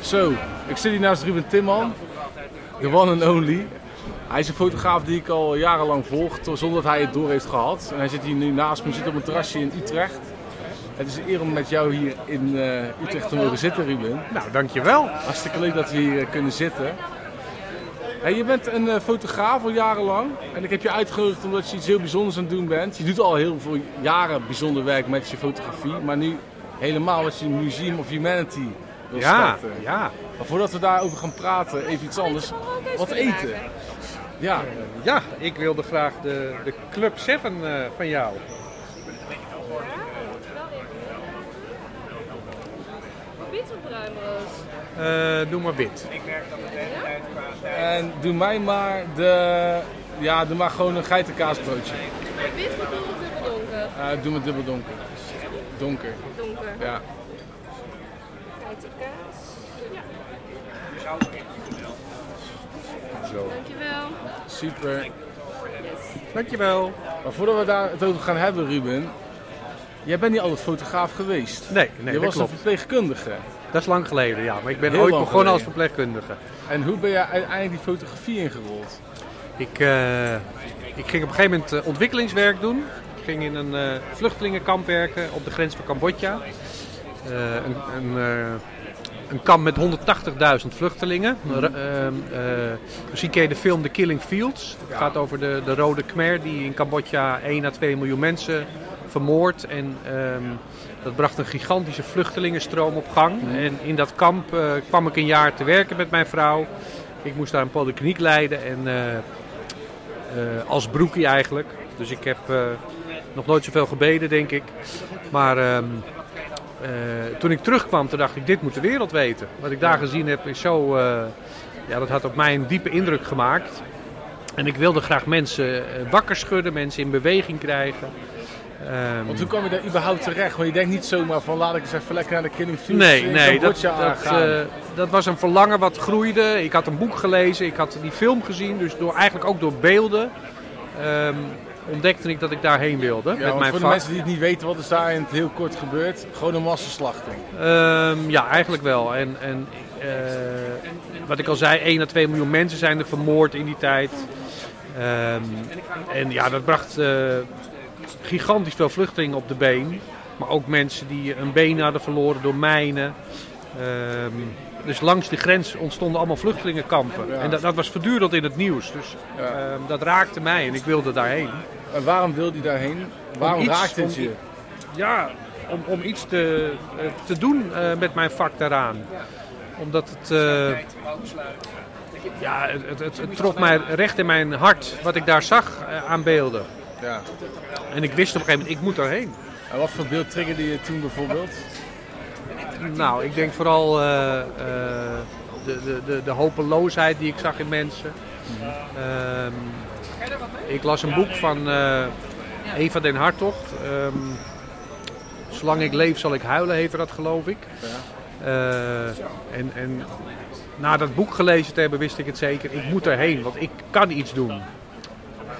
Zo, ik zit hier naast Ruben Timman, de one and only. Hij is een fotograaf die ik al jarenlang volg, zonder dat hij het door heeft gehad. En hij zit hier nu naast me, zit op een terrasje in Utrecht. Het is een eer om met jou hier in uh, Utrecht te mogen zitten, Ruben. Nou, dankjewel. Hartstikke leuk dat we hier uh, kunnen zitten. Hey, je bent een uh, fotograaf al jarenlang. En ik heb je uitgenodigd omdat je iets heel bijzonders aan het doen bent. Je doet al heel veel jaren bijzonder werk met je fotografie. Maar nu helemaal met je Museum of Humanity wil ja, starten. Ja, Maar voordat we daarover gaan praten, even iets anders. Wat eten? Ja, ja ik wilde graag de, de Club 7 uh, van jou. Wit of? Uh, doe maar wit. En doe mij maar de. Ja, doe maar gewoon een geitenkaasbroodje. Wit of dubbel donker? Uh, doe me dubbel donker. Donker. Donker. Ja. Geitenkaas. Ja. Zo. Dankjewel. Super. Yes. Dankjewel. Maar voordat we daar het over gaan hebben, Ruben. Jij bent niet altijd fotograaf geweest. Nee, nee Je was klopt. een verpleegkundige. Dat is lang geleden, ja. Maar ik ben Heel ooit begonnen als verpleegkundige. En hoe ben jij uiteindelijk die fotografie ingerold? Ik, eh, ik ging op een gegeven moment eh, ontwikkelingswerk doen. Ging in een eh, vluchtelingenkamp werken op de grens van Cambodja. Eh, een, een, eh, een kamp met 180.000 vluchtelingen. Misschien ken je de film The Killing Fields. Het gaat over de, de Rode Khmer die in Cambodja 1 à 2 miljoen mensen vermoordt. En ehm, dat bracht een gigantische vluchtelingenstroom op gang. En in dat kamp kwam ik een jaar te werken met mijn vrouw. Ik moest daar een polykliniek leiden en als broekie eigenlijk. Dus ik heb nog nooit zoveel gebeden, denk ik. Maar ehm, eh, toen ik terugkwam, toen dacht ik, dit moet de wereld weten. Wat ik daar gezien heb is zo... eh, ja, dat had op mij een diepe indruk gemaakt. En ik wilde graag mensen eh, wakker schudden, mensen in beweging krijgen. Ehm, Want hoe kwam je daar überhaupt terecht? Want je denkt niet zomaar van laat ik eens even lekker naar de Killing Fields Nee, nee, dat, dat, dat was een verlangen wat groeide. Ik had een boek gelezen, ik had die film gezien. Dus door, eigenlijk ook door beelden ehm, ontdekte ik dat ik daarheen wilde. ja, met mijn voor de mensen die het niet weten, wat is daar in het heel kort gebeurd? Gewoon een massaslachting. Ehm, ja, eigenlijk wel. En, en eh, wat ik al zei, 1 à 2 miljoen mensen zijn er vermoord in die tijd. Ehm, en ja, dat bracht eh, gigantisch veel vluchtelingen op de been. Maar ook mensen die een been hadden verloren door mijnen. Ehm, dus langs de grens ontstonden allemaal vluchtelingenkampen. Ja. En dat, dat was voortdurend in het nieuws. Dus Ja. ehm, dat raakte mij en ik wilde daarheen. En waarom wilde je daarheen? Waarom raakte het je? Ja, om, om iets te, eh, te doen eh, met mijn vak daaraan. Omdat het, eh, ja, het, het, het, het trof mij recht in mijn hart wat ik daar zag aan beelden. Ja. En ik wist op een gegeven moment, ik moet daarheen. En wat voor beeld triggerde je toen bijvoorbeeld? Nou, ik denk vooral eh, eh, de, de, de, de hopeloosheid die ik zag in mensen. Ehm, ik las een boek van eh, Eva den Hartog. Ehm, Zolang ik leef zal ik huilen, heette dat geloof ik. En, en na dat boek gelezen te hebben wist ik het zeker. Ik moet erheen, want ik kan iets doen.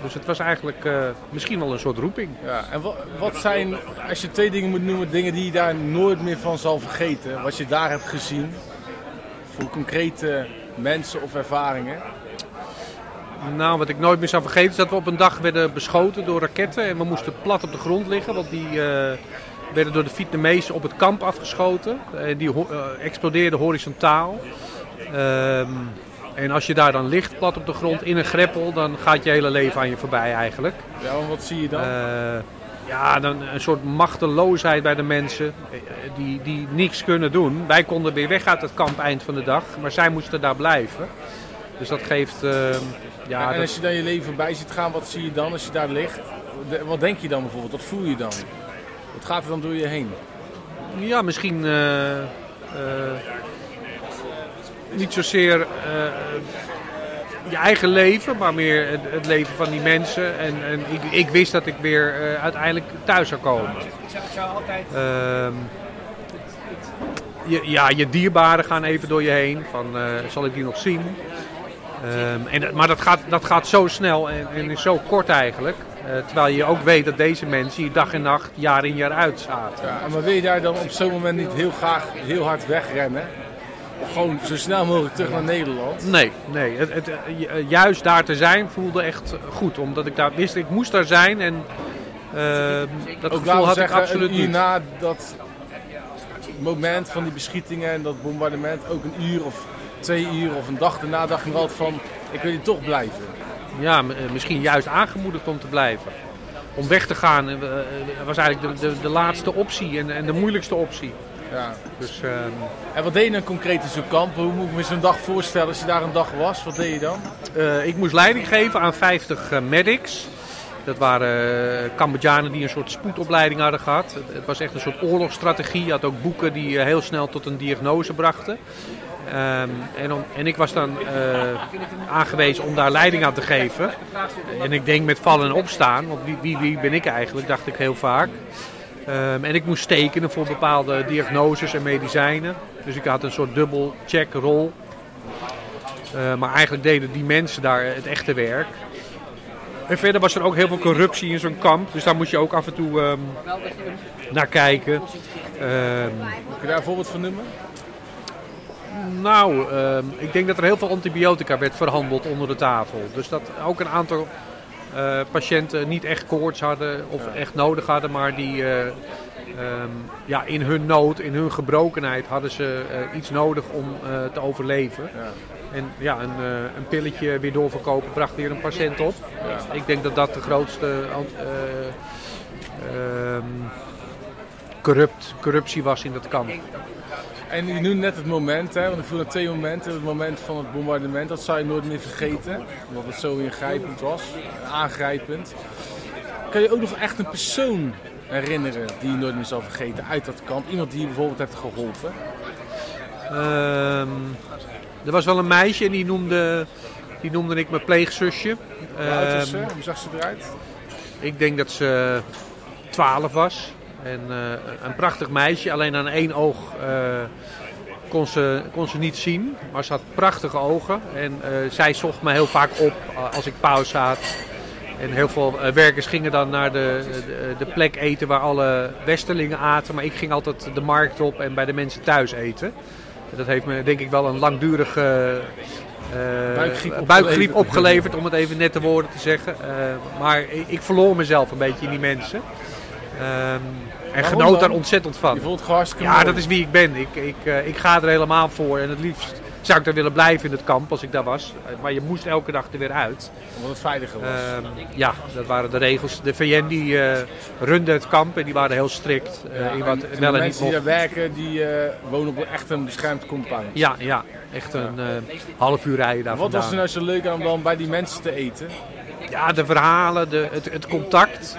Dus het was eigenlijk eh, misschien wel een soort roeping. Ja, en wat, wat zijn, als je twee dingen moet noemen, dingen die je daar nooit meer van zal vergeten, wat je daar hebt gezien, voor concrete mensen of ervaringen? Nou, wat ik nooit meer zal vergeten is dat we op een dag werden beschoten door raketten. En we moesten plat op de grond liggen, want die eh, werden door de Vietnamezen op het kamp afgeschoten. En die ho- eh, explodeerden horizontaal. Ehm, en als je daar dan ligt, plat op de grond, in een greppel, dan gaat je hele leven aan je voorbij eigenlijk. Ja, want wat zie je dan? Eh, ja, dan een soort machteloosheid bij de mensen eh, die, die niks kunnen doen. Wij konden weer weg uit het kamp eind van de dag, maar zij moesten daar blijven. Dus dat geeft... eh, ja, en dat- als je dan je leven voorbij ziet gaan, wat zie je dan als je daar ligt? Wat denk je dan bijvoorbeeld? Wat voel je dan? Wat gaat er dan door je heen? Ja, misschien niet zozeer eh, je eigen leven, maar meer het, het leven van die mensen. En, en ik, ik wist dat ik weer eh, uiteindelijk thuis zou komen. Ehm, je, ja, je dierbaren gaan even door je heen. Van, eh, zal ik die nog zien? Ehm, en, maar dat gaat, dat gaat zo snel en, en is zo kort eigenlijk. Terwijl je ook weet dat deze mensen hier dag en nacht, jaar in jaar uit zaten. Maar wil je daar dan op zo'n moment niet heel graag heel hard wegrennen? Gewoon zo snel mogelijk terug naar Nederland? Nee, nee. Het, het, eh, eh, juist daar te zijn voelde echt goed. Omdat ik daar wist, ik moest daar zijn. En eh, dat Ook gevoel had ik absoluut niet. na dat moment van die beschietingen en dat bombardement, ook een uur of twee uur of een dag daarna dacht nog altijd van, ik wil hier toch blijven. Ja, eh, misschien juist aangemoedigd om te blijven. Om weg te gaan was eigenlijk de, de, de laatste optie en, en de moeilijkste optie. Ja. Dus ehm, En wat deed je dan concreet in zo'n kamp? Hoe moet ik me zo'n dag voorstellen als je daar een dag was? Wat deed je dan? eh, ik moest leiding geven aan 50 eh, medics. Dat waren eh, Cambodjanen die een soort spoedopleiding hadden gehad. Het, was echt een soort oorlogsstrategie. Je had ook boeken die heel snel tot een diagnose brachten. Ehm, en, om- en ik was dan aangewezen om daar leiding aan te geven. En ik denk met vallen en opstaan, want wie, wie, wie ben ik eigenlijk, dacht ik heel vaak. Ehm, en ik moest tekenen voor bepaalde diagnoses en medicijnen. Dus ik had een soort dubbel check rol. Eh, maar eigenlijk deden die mensen daar het echte werk. En verder was er ook heel veel corruptie in zo'n kamp. Dus daar moest je ook af en toe ehm, naar kijken. Ehm, Kun je daar een voorbeeld van noemen? nou, ik denk dat er heel veel antibiotica werd verhandeld onder de tafel. Dus dat ook een aantal eh, patiënten niet echt koorts hadden of echt nodig hadden, maar die eh, ehm, ja, in hun nood, in hun gebrokenheid hadden ze eh, iets nodig om eh, te overleven. Ja. En ja, een, eh, een pilletje weer doorverkopen bracht weer een patiënt op. Ik denk dat dat de grootste eh, ehm, corrupt, corruptie was in dat kamp. En je noemde net het moment, hè, want ik voelde twee momenten. Het moment van het bombardement, dat zou je nooit meer vergeten. Omdat het zo ingrijpend was, aangrijpend. Kan je ook nog echt een persoon herinneren die je nooit meer zal vergeten uit dat kamp? Iemand die je bijvoorbeeld hebt geholpen? Ehm, er was wel een meisje en die noemde, die noemde ik mijn pleegzusje. Hoe oud was ze? Ehm, Hoe zag ze eruit? ik denk dat ze 12 was. En eh, een prachtig meisje, alleen aan één oog eh, kon, ze, kon ze niet zien. Maar ze had prachtige ogen. En eh, zij zocht me heel vaak op als ik pauze had. En heel veel werkers gingen dan naar de, de, de plek eten waar alle westerlingen aten. Maar ik ging altijd de markt op en bij de mensen thuis eten. En dat heeft me denk ik wel een langdurige Buikgriep buikgriep opgeleverd. om het even net de woorden te zeggen. Maar ik, ik verloor mezelf een beetje in die mensen. Ehm, en Waarom genoot daar ontzettend van. Je voelt het hartstikke Ja, mooi. dat is wie ik ben. Ik, ik, eh, ik ga er helemaal voor. En het liefst zou ik daar willen blijven in het kamp als ik daar was. Eh, Maar je moest elke dag er weer uit. Omdat het veiliger was. Ehm, ja, dat waren de regels. De VN die eh, runde het kamp en die waren heel strikt Ja, in wat en de wel en niet mensen die daar werken, die wonen op echt een beschermd compound. Ja, ja, echt een half uur rijden daar Wat was er nou zo leuk aan om dan bij die mensen te eten? Ja, de verhalen, de, het, het contact.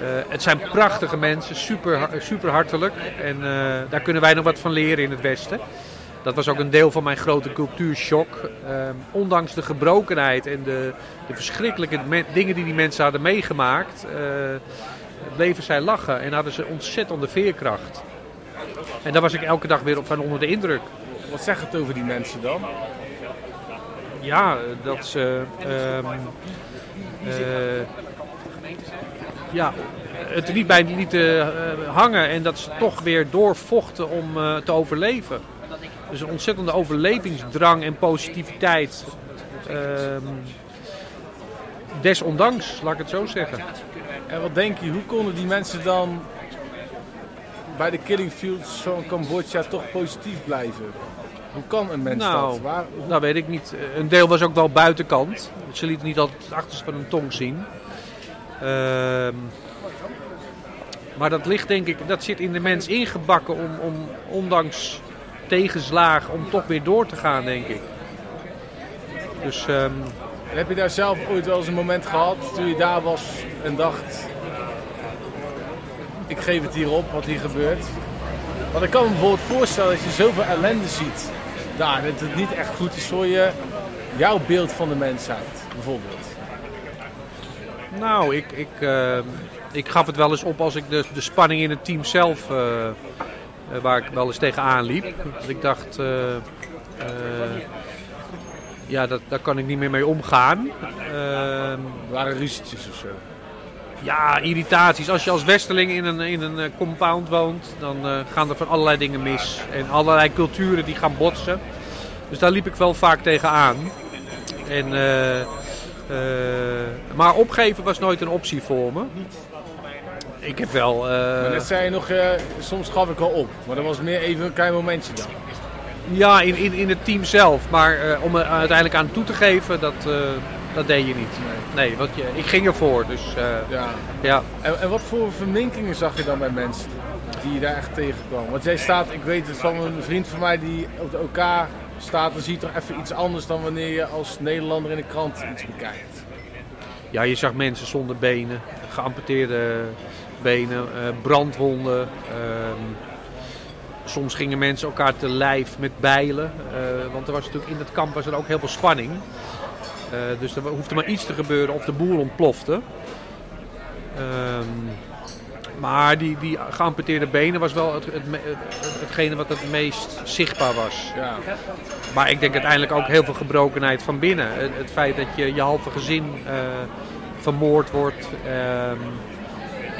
Eh, het zijn prachtige mensen, super, super hartelijk. En eh, daar kunnen wij nog wat van leren in het Westen. Dat was ook een deel van mijn grote cultuurshock. Ehm, ondanks de gebrokenheid en de, de verschrikkelijke dingen die die mensen hadden meegemaakt, eh, bleven zij lachen en hadden ze ontzettende veerkracht. En daar was ik elke dag weer op van onder de indruk. Wat zegt het over die mensen dan? Ja, dat ze. ehm, eh, ja, het niet bij lieten eh, hangen en dat ze toch weer doorvochten om eh, te overleven. Dus een ontzettende overlevingsdrang en positiviteit. ehm, desondanks, laat ik het zo zeggen. En wat denk je, hoe konden die mensen dan bij de killing fields van Cambodja toch positief blijven? Hoe kan een mens Nou, dat? Waar, Dat weet ik niet. Een deel was ook wel buitenkant. Ze lieten niet altijd het achterste van hun tong zien. Ehm, maar dat ligt denk ik, dat zit in de mens ingebakken om, om ondanks tegenslagen, om toch weer door te gaan, denk ik. Dus ehm, heb je daar zelf ooit wel eens een moment gehad toen je daar was en dacht: ik geef het hier op wat hier gebeurt? Want ik kan me bijvoorbeeld voorstellen dat je zoveel ellende ziet daar, dat het niet echt goed is voor je, jouw beeld van de mensheid, bijvoorbeeld. Nou, ik, ik, ehm, ik gaf het wel eens op als ik de, de spanning in het team zelf, eh, eh, waar ik wel eens tegenaan liep. Dat ik dacht, eh, eh, ja, dat, daar kan ik niet meer mee omgaan. Eh, Er waren ruzietjes of zo. ja, irritaties. Als je als westerling in een, in een eh, compound woont, dan eh, gaan er van allerlei dingen mis. En allerlei culturen die gaan botsen. Dus daar liep ik wel vaak tegenaan. En, eh, eh, maar opgeven was nooit een optie voor me. Ik heb wel... eh, Maar net zei je nog, eh, soms gaf ik al op. Maar dat was meer even een klein momentje dan. Ja, in, in, in het team zelf. Maar eh, om er uiteindelijk aan toe te geven, dat, eh, dat deed je niet. Nee, want je, ik ging ervoor. Dus eh, Ja. ja. En, en wat voor verminkingen zag je dan bij mensen die je daar echt tegenkwam? Want jij staat, ik weet het van een vriend van mij die op de OK staat, dan zie je toch even iets anders dan wanneer je als Nederlander in de krant iets bekijkt. ja, je zag mensen zonder benen, geamputeerde benen, eh, brandwonden. ehm, soms gingen mensen elkaar te lijf met bijlen. eh, want er was natuurlijk in het kamp was er ook heel veel spanning. Eh, dus er hoefde maar iets te gebeuren of de boel ontplofte. Ehm, maar die, die geamputeerde benen was wel het, het, hetgene wat het meest zichtbaar was. Ja. Maar ik denk uiteindelijk ook heel veel gebrokenheid van binnen. Het, het feit dat je je halve gezin eh, vermoord wordt. ehm,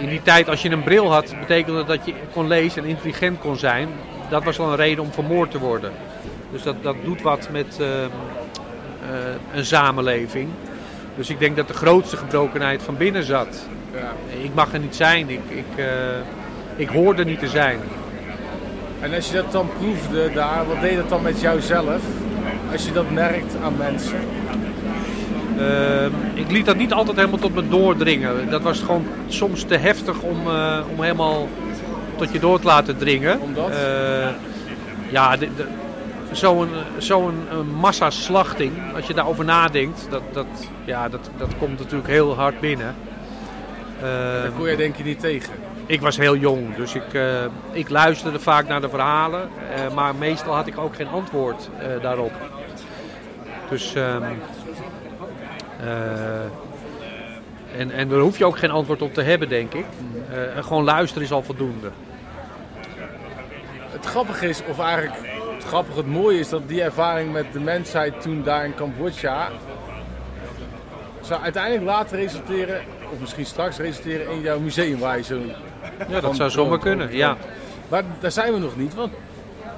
in die tijd, als je een bril had, betekende dat je kon lezen en intelligent kon zijn. Dat was wel een reden om vermoord te worden. Dus dat, dat doet wat met ehm, eh, een samenleving. Dus ik denk dat de grootste gebrokenheid van binnen zat. Ja. Ik mag er niet zijn. Ik, ik, eh, ik hoorde niet te zijn. En als je dat dan proefde daar, wat deed dat dan met jouzelf? Als je dat merkt aan mensen. Ehm, ik liet dat niet altijd helemaal tot me doordringen. Dat was gewoon soms te heftig om, eh, om helemaal tot je door te laten dringen. Omdat? Eh, ja, de- de- zo'n eh, massaslachting, als je daarover nadenkt, dat, dat, ja, dat, dat komt natuurlijk heel hard binnen. Daar kon jij denk je niet tegen. ik was heel jong, dus ik, eh, ik luisterde vaak naar de verhalen, eh, maar meestal had ik ook geen antwoord eh, daarop. Dus, ehm, eh, en, en daar hoef je ook geen antwoord op te hebben, denk ik. Gewoon luisteren is al voldoende. Het grappige is, of eigenlijk het grappige, het mooie is dat die ervaring met de mensheid toen daar in Cambodja zou uiteindelijk later resulteren, of misschien straks resulteren in jouw museum waar je zo. Ja, dat zou zomaar kunnen, ja. Maar daar zijn we nog niet, want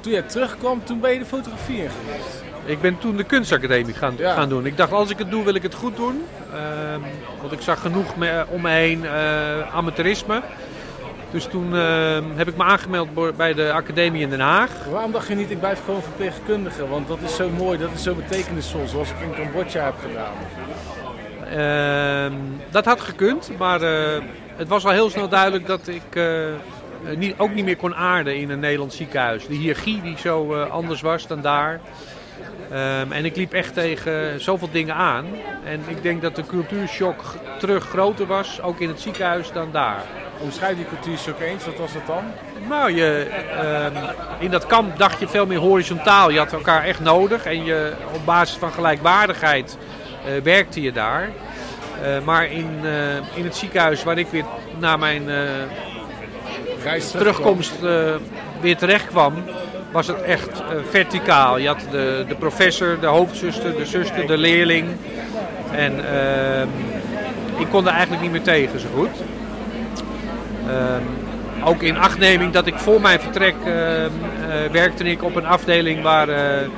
toen jij terugkwam, toen ben je de fotografie ingeweest. Ik ben toen de kunstacademie gaan, Ja. gaan doen. Ik dacht, als ik het doe, wil ik het goed doen. Ehm, want ik zag genoeg me, om me heen eh, amateurisme. Dus toen ehm, heb ik me aangemeld bij de academie in Den Haag. Waarom dacht je niet, ik blijf gewoon verpleegkundige? Want dat is zo mooi, dat is zo betekenisvol, zoals ik in Cambodja heb gedaan. Ehm, dat had gekund, maar eh, het was al heel snel duidelijk dat ik eh, niet, ook niet meer kon aarden in een Nederlands ziekenhuis. De hiërarchie die zo eh, anders was dan daar. Ehm, en ik liep echt tegen zoveel dingen aan. En ik denk dat de cultuurshock terug groter was, ook in het ziekenhuis, dan daar. Omschrijf die cultuurshock eens, wat was dat dan? Nou, je, ehm, in dat kamp dacht je veel meer horizontaal. Je had elkaar echt nodig en je, op basis van gelijkwaardigheid werkte je daar. Eh, maar in, eh, in het ziekenhuis waar ik weer na mijn eh, terugkomst eh, weer terecht kwam, was het echt eh, verticaal. Je had de, de professor, de hoofdzuster, de zuster, de leerling. En ehm, ik kon er eigenlijk niet meer tegen zo goed. Ehm, ook in achtneming dat ik voor mijn vertrek ehm, eh, werkte ik op een afdeling waar eh,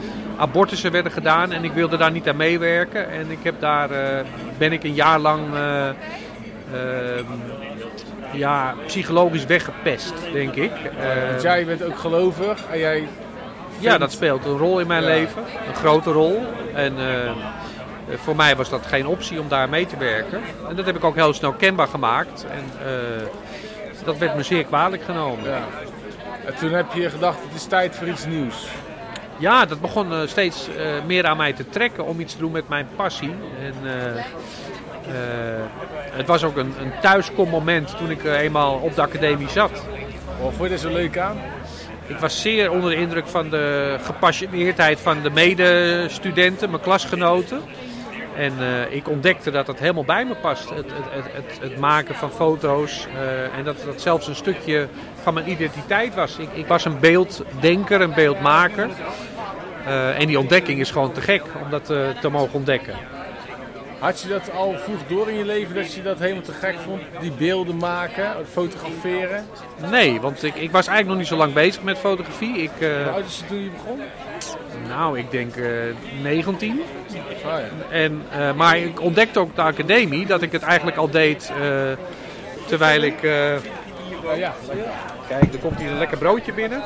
abortussen werden gedaan. En ik wilde daar niet aan meewerken. En ik heb daar, eh, ben ik een jaar lang eh, ehm, ja, psychologisch weggepest, denk ik. Want Eh, jij bent ook gelovig en jij... ja, dat speelt een rol in mijn Ja. leven. Een grote rol. En voor mij was dat geen optie om daar mee te werken. En dat heb ik ook heel snel kenbaar gemaakt. En dat werd me zeer kwalijk genomen. Ja. En toen heb je gedacht, het is tijd voor iets nieuws. Ja, dat begon eh, steeds eh, meer aan mij te trekken om iets te doen met mijn passie. En, eh, het was ook een, een thuiskommoment toen ik eenmaal op de academie zat. Wat vond je er zo leuk aan? Ik was zeer onder de indruk van de gepassioneerdheid van de medestudenten, mijn klasgenoten. En ik ontdekte dat dat helemaal bij me past. Het, het, het, maken van foto's. en dat dat zelfs een stukje van mijn identiteit was. Ik, ik was een beelddenker, een beeldmaker. Eh, en die ontdekking is gewoon te gek om dat eh, te mogen ontdekken. Had je dat al vroeg door in je leven dat je dat helemaal te gek vond? Die beelden maken, het fotograferen? Nee, want ik, ik was eigenlijk nog niet zo lang bezig met fotografie. Ik, eh, Hoe oud is het toen je begon? nou, ik denk eh 19. Oh, ja. En, eh, maar ik ontdekte ook op de academie dat ik het eigenlijk al deed eh, terwijl ik... eh, Oh, ja. kijk, er komt hier een lekker broodje binnen.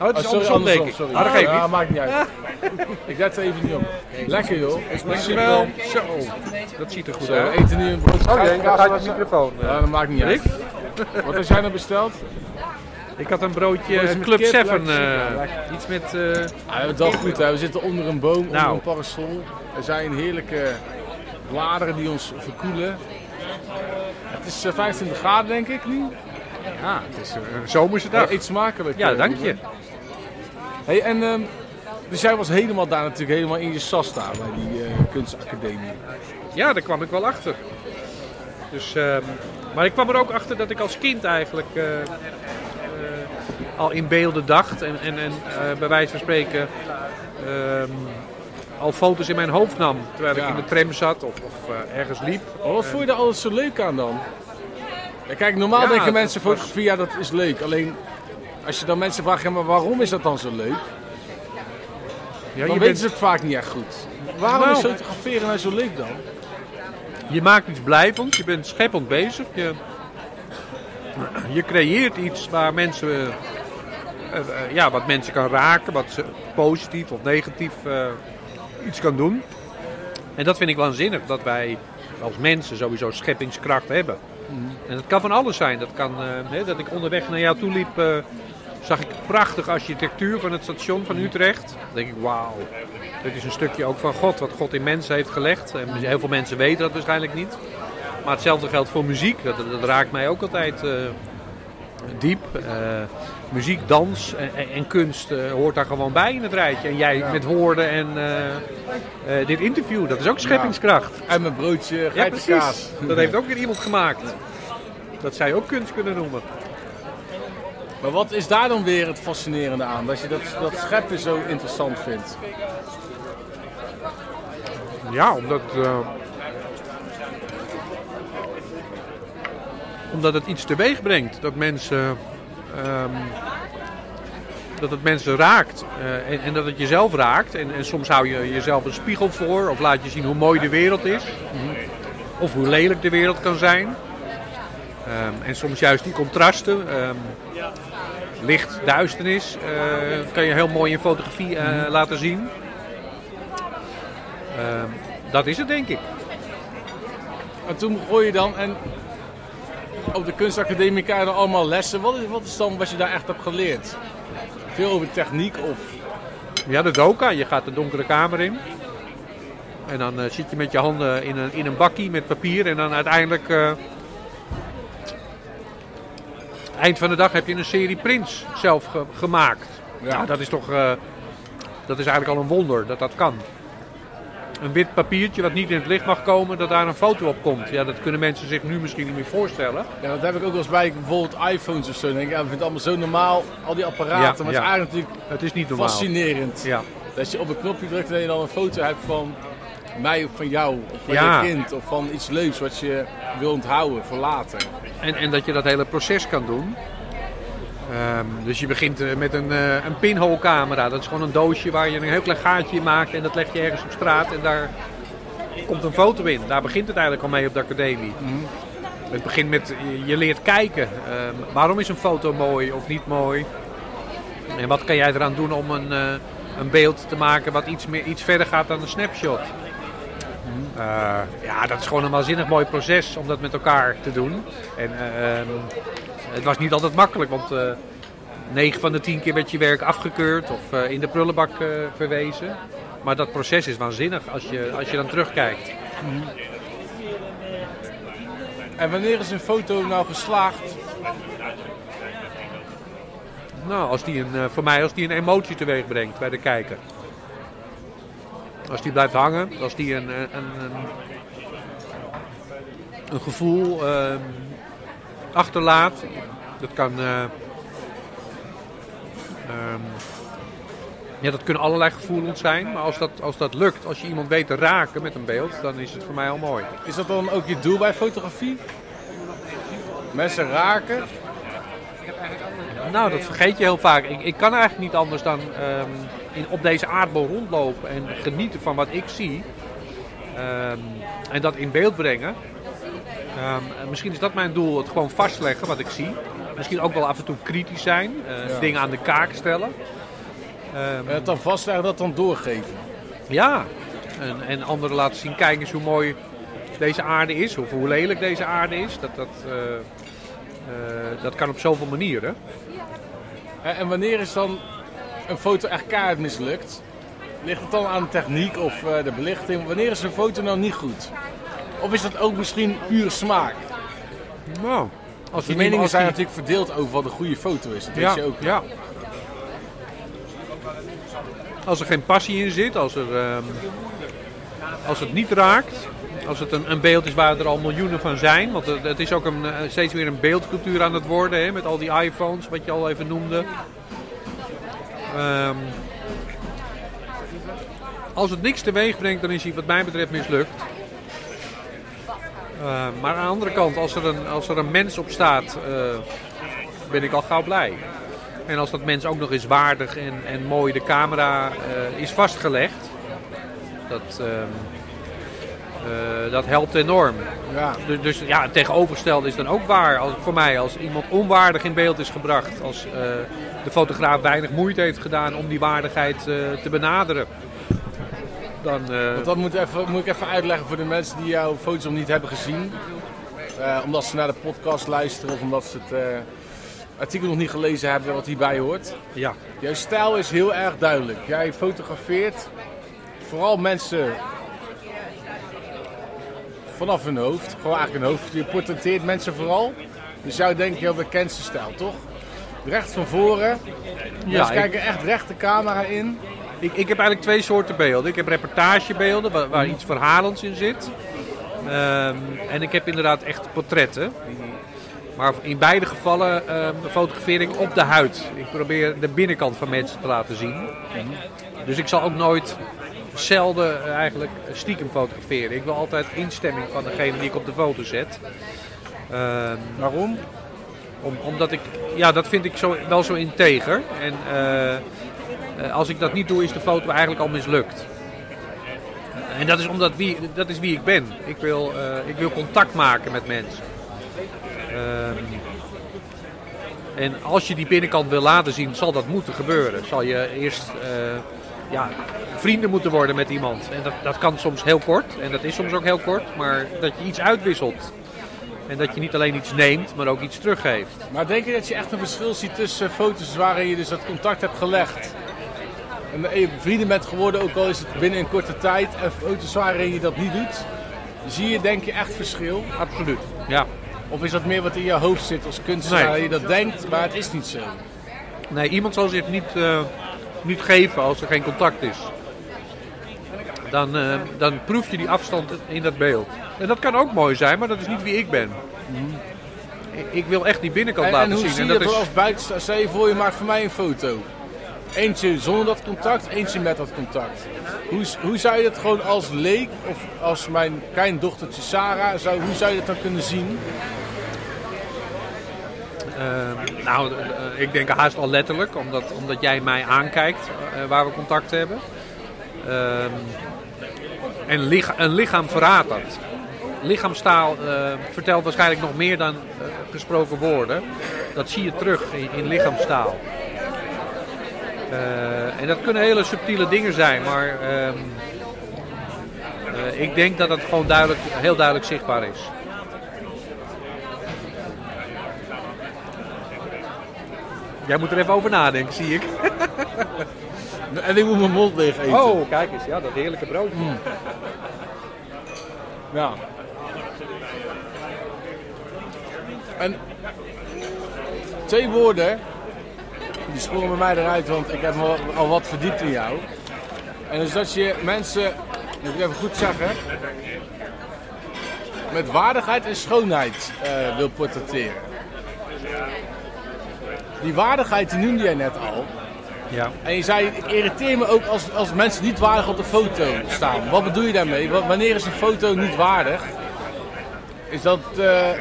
Oh, het is Oh, sorry, andersom, denk andersom, ik. sorry. Ah, dat geeft ja, niet. maakt niet uit. ik let er even niet op. Lekker joh. Dankjewel. Zo, dat ziet er goed Zo, we uit. eten nu een broodje Oh, daar gaat de microfoon. Ja, dat maakt niet uit. Wat heb jij nou besteld? Ik had een broodje is eh, Club kip? 7. Lekker, eh, iets met... eh, Ja, we hebben het wel goed hè. We zitten onder een boom, onder Nou. een parasol. Er zijn heerlijke bladeren die ons verkoelen. Het is eh, 25 graden denk ik nu. ja, het is een zomerse dag. Eet smakelijk. Ja, eh, dank je. Hey, en ehm, dus jij was helemaal daar natuurlijk helemaal in je sas daar bij die eh, kunstacademie. Ja, daar kwam ik wel achter. Dus, ehm, maar ik kwam er ook achter dat ik als kind eigenlijk eh, eh, al in beelden dacht. En, en, en bij wijze van spreken ehm, al foto's in mijn hoofd nam. Terwijl Ja. ik in de tram zat of, of ergens liep. Maar wat vond je daar altijd zo leuk aan dan? Ja, kijk, normaal Ja, denken mensen was- fotografie, ja dat is leuk. Alleen als je dan mensen vraagt, ja, maar waarom is dat dan zo leuk? Ja, Dan je, weten bent, ze het vaak niet echt goed. Waarom Nou. is fotograferen nou zo leuk dan? je maakt iets blijvend, je bent scheppend bezig. Je, je creëert iets waar mensen, eh, eh, ja, wat mensen kan raken, wat ze positief of negatief eh, iets kan doen. En dat vind ik waanzinnig, dat wij als mensen sowieso scheppingskracht hebben. En dat kan van alles zijn. Dat kan, eh, hè, dat ik onderweg naar jou toe liep, eh, zag ik prachtige architectuur van het station van Utrecht. Dan denk ik, wauw, dit is een stukje ook van God, wat God in mensen heeft gelegd. En heel veel mensen weten dat waarschijnlijk niet. Maar hetzelfde geldt voor muziek. Dat, dat raakt mij ook altijd eh, diep. Eh, muziek, dans en, en- kunst eh, hoort daar gewoon bij in het rijtje. En jij met woorden en eh, dit interview, dat is ook scheppingskracht. En mijn broodje geitenkaas. precies. Dat heeft ook weer iemand gemaakt. Dat zij ook kunst kunnen noemen. Maar wat is daar dan weer het fascinerende aan? Dat je dat, dat scheppen zo interessant vindt? Ja, omdat. Omdat het iets teweeg brengt. Dat mensen. ehm, dat het mensen raakt. eh, en, en dat het jezelf raakt. En, en soms hou je jezelf een spiegel voor. Of laat je zien hoe mooi de wereld is. Of hoe lelijk de wereld kan zijn. Ehm, en soms juist die contrasten. ehm, licht, duisternis. eh, kan je heel mooi in fotografie eh, laten zien. Dat is het denk ik. En toen begon je dan en op de kunstacademie krijg je dan allemaal lessen. Wat is, wat is dan wat je daar echt hebt geleerd? Veel over techniek of... Ja, de doka. Je gaat de donkere kamer in. En dan eh, zit je met je handen in een, in een bakkie met papier. En dan uiteindelijk... eh, eind van de dag heb je een serie prints zelf ge- gemaakt. Ja. Nou, dat is toch... eh, dat is eigenlijk al een wonder dat dat kan. Een wit papiertje wat niet in het licht mag komen, dat daar een foto op komt. Ja, dat kunnen mensen zich nu misschien niet meer voorstellen. Ja, dat heb ik ook wel eens bij bijvoorbeeld iPhones of zo. Denk ik, ja, we vinden het allemaal zo normaal, al die apparaten. Ja, maar het is eigenlijk natuurlijk Het is niet normaal. fascinerend. Ja. Dat je op een knopje drukt en je dan een foto hebt van mij of van jou. Of van Ja. je kind. Of van iets leuks wat je wil onthouden voor later. En, en dat je dat hele proces kan doen. Ehm, dus je begint eh, met een, eh een pinhole camera. Dat is gewoon een doosje waar je een heel klein gaatje in maakt. En dat leg je ergens op straat. En daar komt een foto in. Daar begint het eigenlijk al mee op de academie. Het begint met, je- leert kijken. Ehm, waarom is een foto mooi of niet mooi? En wat kan jij eraan doen om een, eh, een beeld te maken wat iets, meer, iets verder gaat dan een snapshot? Eh, ja, dat is gewoon een waanzinnig mooi proces om dat met elkaar te doen. En eh, ehm, het was niet altijd makkelijk, want eh 9 van de 10 keer werd je werk afgekeurd of eh, in de prullenbak eh, verwezen. Maar dat proces is waanzinnig als je, als je dan terugkijkt. En wanneer is een foto nou geslaagd? Nou, als die een, eh, voor mij als die een emotie teweeg brengt bij de kijker. Als die blijft hangen, als die een, eh, een, een, een gevoel ehm, achterlaat. Dat kan. eh, ehm, Ja, dat kunnen allerlei gevoelens zijn. Maar als dat, als dat lukt, als je iemand weet te raken met een beeld, dan is het voor mij al mooi. Is dat dan ook je doel bij fotografie? Mensen raken? Nou, dat vergeet je heel vaak. Ik, ik kan eigenlijk niet anders dan ehm, in, op deze aardbol rondlopen en genieten van wat ik zie. Ehm, en dat in beeld brengen. Ehm, en misschien is dat mijn doel, het gewoon vastleggen wat ik zie. Misschien ook wel af en toe kritisch zijn, eh, Ja. dingen aan de kaak stellen. Ehm, En het dan vastleggen, dat dan doorgeven. ja, en, en anderen laten zien, kijk eens hoe mooi deze aarde is, of hoe lelijk deze aarde is. Dat, dat, eh, eh, dat kan op zoveel manieren. En, wanneer is dan een foto echt kaart mislukt? Ligt het dan aan de techniek of de belichting? Wanneer is een foto nou niet goed? Of is dat ook misschien pure smaak? Nou, als Die meningen zijn die- natuurlijk verdeeld over wat een goede foto is. Dat ja, weet je ook. ja. Als er geen passie in zit, als, er, ehm, als het niet raakt, als het een, een beeld is waar er al miljoenen van zijn. Want het, het is ook een, eh, steeds weer een beeldcultuur aan het worden, hè, met al die iPhones, wat je al even noemde. Ehm, als het niks teweeg brengt, dan is hij wat mij betreft mislukt. Eh, maar aan de andere kant, als er een, als er een mens op staat, eh, ben ik al gauw blij. En als dat mens ook nog eens waardig en, en mooi de camera eh, is vastgelegd, dat, ehm, eh, dat helpt enorm. Ja. Dus, dus ja, het tegenovergestelde is dan ook waar als, voor mij. Als iemand onwaardig in beeld is gebracht, als de fotograaf weinig moeite heeft gedaan om die waardigheid te benaderen. Dan, eh, Want dat moet, even, moet ik even uitleggen voor de mensen die jouw foto's nog niet hebben gezien. Eh, omdat ze naar de podcast luisteren of omdat ze het eh, artikel nog niet gelezen hebben wat hierbij hoort. ja. Jouw stijl is heel erg duidelijk. Jij fotografeert vooral mensen vanaf hun hoofd. Gewoon eigenlijk hun hoofd. Je portretteert mensen vooral. Dus jou denk je jouw bekendste stijl, toch? Recht van voren. Ja, ik- kijken echt recht de camera in. Ik, ik heb eigenlijk twee soorten beelden. Ik heb reportagebeelden waar, waar iets verhalends in zit. Ehm, en ik heb inderdaad echt portretten. Maar in beide gevallen ehm, fotografeer ik op de huid. Ik probeer de binnenkant van mensen te laten zien. Dus ik zal ook nooit zelden eh, eigenlijk stiekem fotograferen. Ik wil altijd instemming van degene die ik op de foto zet. Ehm, Waarom? om, omdat ik, ja, dat vind ik zo, wel zo integer. En eh, als ik dat niet doe, is de foto eigenlijk al mislukt. En dat is omdat wie, dat is wie ik ben. Ik wil, eh, ik wil contact maken met mensen. Ehm, en als je die binnenkant wil laten zien, zal dat moeten gebeuren. Zal je eerst eh, ja, vrienden moeten worden met iemand. En dat, dat kan soms heel kort. En dat is soms ook heel kort. Maar dat je iets uitwisselt. En dat je niet alleen iets neemt, maar ook iets teruggeeft. Maar denk je dat je echt een verschil ziet tussen foto's waarin je dus dat contact hebt gelegd vrienden bent geworden, ook al is het binnen een korte tijd, en foto's waarin je dat niet doet? Zie je denk je echt verschil? Absoluut. Ja. Of is dat meer wat in je hoofd zit als kunstenaar, Nee. je dat denkt, maar het is niet zo? Nee, iemand zal zich niet, eh, niet geven als er geen contact is. Dan, eh, dan proef je die afstand in dat beeld. En dat kan ook mooi zijn, maar dat is niet wie ik ben. Ik, ik wil echt die binnenkant En, en laten hoe zien. zie en je dat is, als buitenstaander? Stel je voor, je maakt voor mij een foto. Eentje zonder dat contact, eentje met dat contact. Hoe, hoe zou je dat gewoon als leek, of als mijn kleindochtertje Sarah, zou, hoe zou je dat dan kunnen zien? eh, nou, eh, ik denk haast al letterlijk, omdat, omdat jij mij aankijkt eh, waar we contact hebben. Ehm, en een lichaam verraadt dat. Lichaamstaal eh, vertelt waarschijnlijk nog meer dan eh, gesproken woorden. Dat zie je terug in, in lichaamstaal. Eh, en dat kunnen hele subtiele dingen zijn, maar ehm, eh, ik denk dat het gewoon duidelijk, heel duidelijk zichtbaar is. Jij moet er even over nadenken, zie ik. En ik moet mijn mond leeg eten. Oh, kijk eens, ja, dat heerlijke brood. Ja. En twee woorden, die sprongen bij mij eruit, want ik heb me al- al wat verdiept in jou. En dus dat je mensen, moet ik even goed zeggen, met waardigheid en schoonheid eh, wil portretteren. Die waardigheid die noemde jij net al. Ja. En je zei, ik irriteer me ook als, als mensen niet waardig op de foto staan. Wat bedoel je daarmee? Wa- Wanneer is een foto niet waardig? Is dat eh, eh,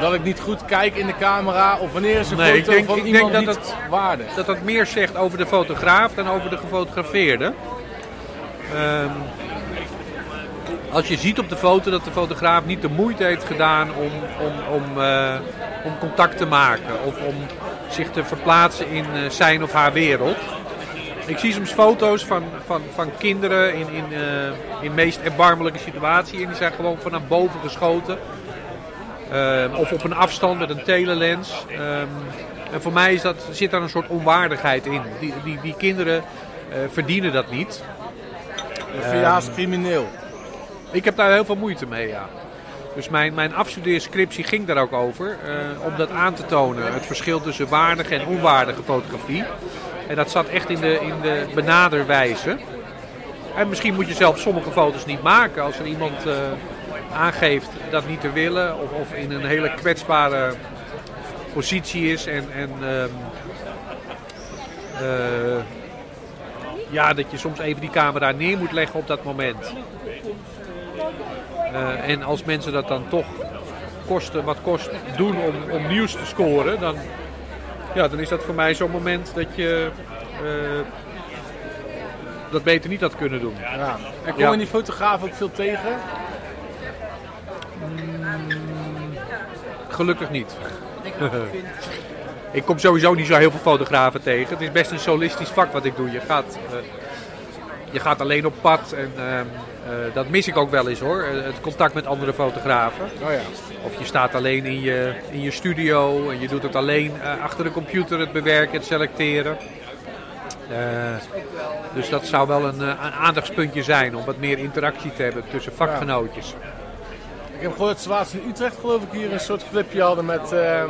dat ik niet goed kijk in de camera? Of wanneer is een Nee, ik foto denk- van ik denk iemand dat niet waardig? dat dat meer zegt over de fotograaf dan over de gefotografeerde. Ehm, als je ziet op de foto dat de fotograaf niet de moeite heeft gedaan om, om, om, eh, om contact te maken of om zich te verplaatsen in eh, zijn of haar wereld. Ik zie soms foto's van, van, van kinderen in, in, eh, in meest erbarmelijke situaties en die zijn gewoon vanaf boven geschoten. Ehm, of op een afstand met een telelens. Ehm, en voor mij is dat, zit daar een soort onwaardigheid in. Die, die, die kinderen eh, verdienen dat niet. Je haast crimineel. Ik heb daar heel veel moeite mee, ja. Dus mijn, mijn afstudeerscriptie ging daar ook over. eh, om dat aan te tonen. Het verschil tussen waardige en onwaardige fotografie. En dat zat echt in de, in de benaderwijze. En misschien moet je zelf sommige foto's niet maken. Als er iemand eh, aangeeft dat niet te willen. Of, of in een hele kwetsbare positie is. En, en ehm, eh, ja, dat je soms even die camera neer moet leggen op dat moment. Eh, en als mensen dat dan toch kosten wat kost doen om, om nieuws te scoren, dan, ja, dan is dat voor mij zo'n moment dat je eh, dat beter niet had kunnen doen. Ja. En kom Ja. je die fotograaf ook veel tegen? Gelukkig niet. ik kom sowieso niet zo heel veel fotografen tegen. Het is best een solistisch vak wat ik doe. Je gaat, eh, je gaat alleen op pad en ehm, eh, dat mis ik ook wel eens hoor. Eh, Het contact met andere fotografen. Oh ja. Of je staat alleen in je, in je studio en je doet het alleen achter de computer, het bewerken, het selecteren. Dus dat zou wel een, een aandachtspuntje zijn om wat meer interactie te hebben tussen vakgenootjes. Ik heb gehoord dat ze laatst in Utrecht geloof ik hier een soort clipje hadden met eh,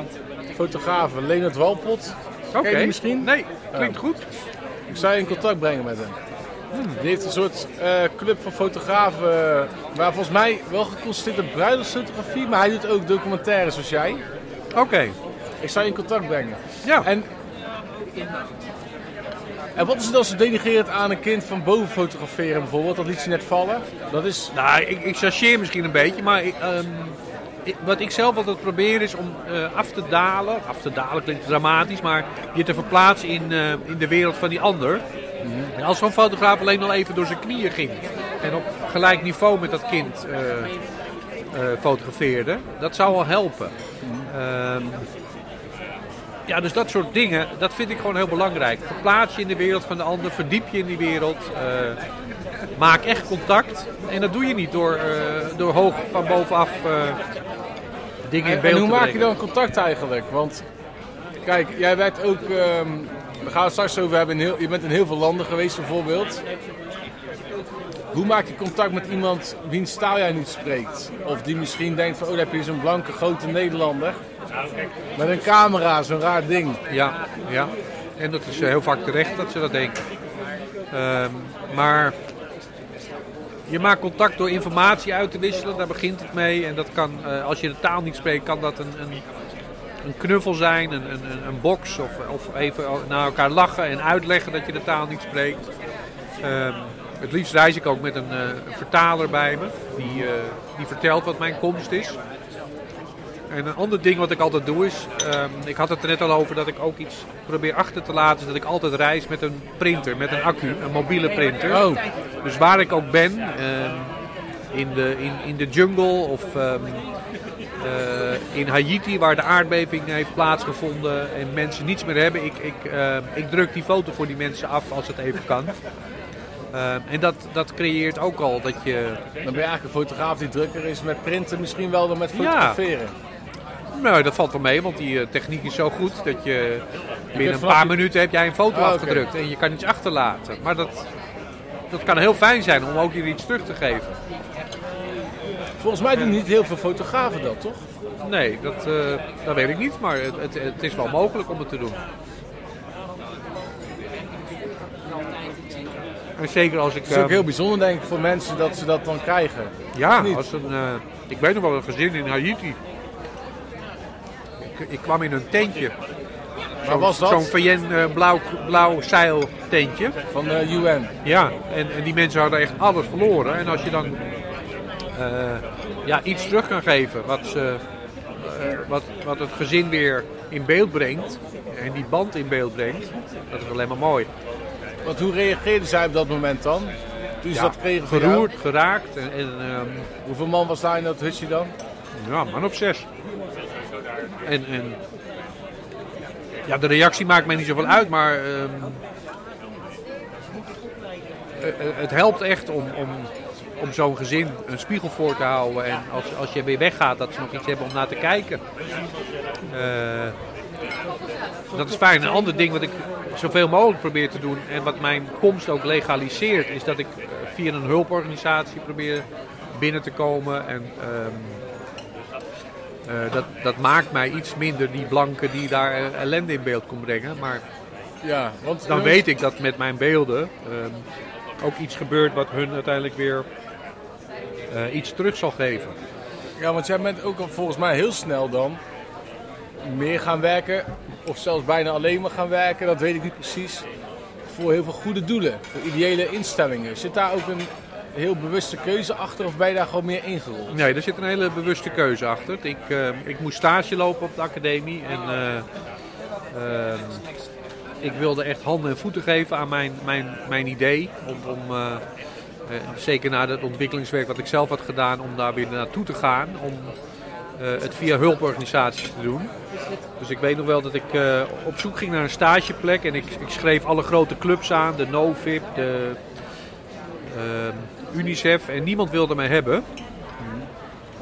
fotografen. Leonard Walpot. Oké. Misschien? Nee, klinkt goed. Ik zou je in contact brengen met hem. Die heeft een soort eh, club van fotografen, waar volgens mij wel geconstateerd op bruiloftsfotografie, maar hij doet ook documentaires zoals jij. Oké. Ik zou je in contact brengen. Ja. En, en wat is er dan zo denigrerend aan een kind van boven fotograferen bijvoorbeeld? Dat liet je net vallen. Dat is, Nou, ik, ik chargeer misschien een beetje, maar ehm, wat ik zelf altijd probeer is om eh, af te dalen. Af te dalen klinkt dramatisch, maar je te verplaatsen in, eh, in de wereld van die ander. En als zo'n fotograaf alleen al even door zijn knieën ging en op gelijk niveau met dat kind eh, fotografeerde, dat zou wel helpen. Ehm, ja, dus dat soort dingen, dat vind ik gewoon heel belangrijk. Verplaats je in de wereld van de ander, verdiep je in die wereld. eh, maak echt contact. En dat doe je niet door, eh, door hoog van bovenaf eh, dingen in beeld en hoe te maak je dan contact eigenlijk? Want kijk, jij werd ook, ehm we gaan het straks over hebben, in heel, je bent in heel veel landen geweest bijvoorbeeld. Hoe maak je contact met iemand wiens taal jij niet spreekt? Of die misschien denkt van, oh daar heb je zo'n blanke grote Nederlander. Met een camera, zo'n raar ding. Ja, ja. En dat is eh, heel vaak terecht dat ze dat denken. Ehm, maar je maakt contact door informatie uit te wisselen, daar begint het mee. En dat kan, eh, als je de taal niet spreekt, kan dat een, een, een knuffel zijn, een, een, een- box. Of, of even naar elkaar lachen en uitleggen dat je de taal niet spreekt. Ehm, het liefst reis ik ook met een, eh, vertaler bij me, die, die vertelt wat mijn komst is. En een ander ding wat ik altijd doe is, ehm, ik had het er net al over dat ik ook iets probeer achter te laten, is dat ik altijd reis met een printer, met een accu, een mobiele printer. Oh, Dus waar ik ook ben, ehm, in, de, in, in de jungle of ehm, eh, in Haiti waar de aardbeving heeft plaatsgevonden en mensen niets meer hebben, ik, ik, ik druk die foto voor die mensen af als het even kan. En dat, dat creëert ook al dat je dan ben je eigenlijk een fotograaf die drukker is met printen misschien wel dan met fotograferen. Nou, dat valt wel mee, want die eh, techniek is zo goed dat je binnen een paar minuten heb jij een foto Ah, oké. afgedrukt en je kan iets achterlaten. Maar dat, dat kan heel fijn zijn om ook hier iets terug te geven. Volgens mij doen niet heel veel fotografen dat, toch? Nee, dat, eh, dat weet ik niet, maar het, het, het is wel mogelijk om het te doen. En zeker als ik... Het is ook ehm, heel bijzonder denk ik voor mensen dat ze dat dan krijgen. Ja, als een, eh, ik weet nog wel een gezin in Haiti. Ik, kwam in een tentje. Zo'n was dat? zo'n VN eh, blauw, blauw zeiltentje. Van de UN. Ja, en, en die mensen hadden echt alles verloren. En als je dan eh, ja, iets terug kan geven wat, ze, eh, wat, wat het gezin weer in beeld brengt. En die band in beeld brengt. Dat is alleen maar mooi. Want hoe reageerden zij op dat moment dan? Toen ze Ja, dat kregen? Geroerd, geraakt. En, en ehm, Hoeveel man was daar in dat hutje dan? Ja, man op zes. En, en ja, de reactie maakt mij niet zoveel uit, maar ehm, eh, eh, het helpt echt om, om, om zo'n gezin een spiegel voor te houden. En als, als je weer weggaat, dat ze nog iets hebben om naar te kijken. Eh, dat is fijn. Een ander ding wat ik zoveel mogelijk probeer te doen en wat mijn komst ook legaliseert, is dat ik via een hulporganisatie probeer binnen te komen. En ehm, eh, dat, dat maakt mij iets minder die blanke die daar ellende in beeld kon brengen. Maar Ja, want dan weet ik dat met mijn beelden ehm, ook iets gebeurt wat hun uiteindelijk weer eh, iets terug zal geven. Ja, want jij bent ook al volgens mij heel snel dan meer gaan werken. Of zelfs bijna alleen maar gaan werken, dat weet ik niet precies. Voor heel veel goede doelen, voor ideële instellingen. Zit daar ook een heel bewuste keuze achter of ben je daar gewoon meer ingerold? Nee, daar zit een hele bewuste keuze achter. Ik, eh, ik moest stage lopen op de academie en eh, ehm, ik wilde echt handen en voeten geven aan mijn, mijn, mijn idee. Om, om, eh, zeker na het ontwikkelingswerk wat ik zelf had gedaan, om daar weer naartoe te gaan. Om het via hulporganisaties te doen. Dus ik weet nog wel dat ik op zoek ging naar een stageplek en ik, ik schreef alle grote clubs aan, de NoVip, de ehm, UNICEF en niemand wilde mij hebben.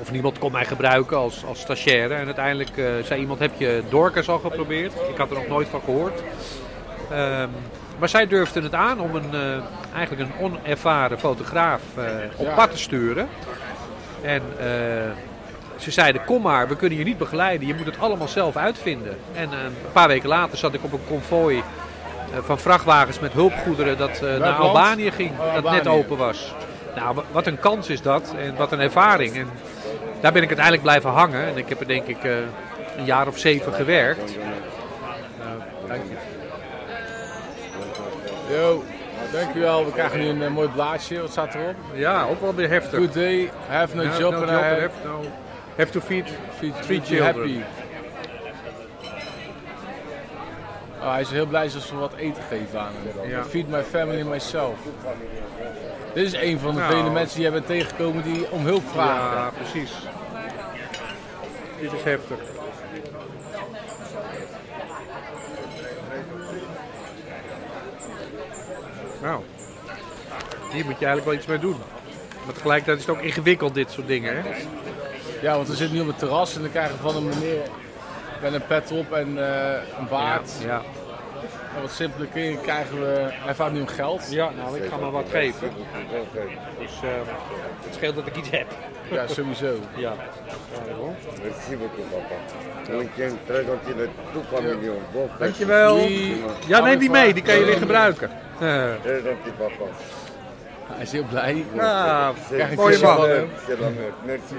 Of niemand kon mij gebruiken als, als stagiaire. En uiteindelijk eh, zei iemand, heb je Dorcas al geprobeerd? Ik had er nog nooit van gehoord. Ehm, maar zij durfden het aan om een, eh, eigenlijk een onervaren fotograaf eh, op pad te sturen. En ze zeiden, kom maar, we kunnen je niet begeleiden. Je moet het allemaal zelf uitvinden. En een paar weken later zat ik op een konvooi van vrachtwagens met hulpgoederen dat naar? Albanië ging. Oh, dat net open was. Nou, wa- wat een kans is dat en wat een ervaring. En daar ben ik uiteindelijk blijven hangen. En ik heb er denk ik eh, een jaar of zeven gewerkt. Yo, dankjewel. We krijgen nu een eh, mooi blaadje. Wat staat erop? Ja, ook wel weer heftig. Good day, have no job no and job I have, have, no- have to feed feed three be children. happy. Oh, hij is heel blij als we wat eten geven aan hem. Ja. Feed my family and myself. Dit is een van de Nou. vele mensen die jij bent tegengekomen die om hulp vragen. Ja, precies. Dit is heftig. Nou, hier moet je eigenlijk wel iets mee doen. Maar tegelijkertijd is het ook ingewikkeld, dit soort dingen. Hè? Ja, want we zitten nu op het terras en dan krijgen we van een meneer met een pet op en eh, een baard. Ja. En wat simpele kringen krijgen we. Hij vraagt nu om geld. ja, nou, ik ga maar wat geven. Dus eh, het scheelt dat ik iets heb. Ja, sowieso. Ja. Merci beaucoup, papa. Family on both. Dankjewel. Ja, neem die mee, die kan je weer gebruiken. Eh, papa. Hij is heel blij. Ja, Krijg een mooie man. Merci.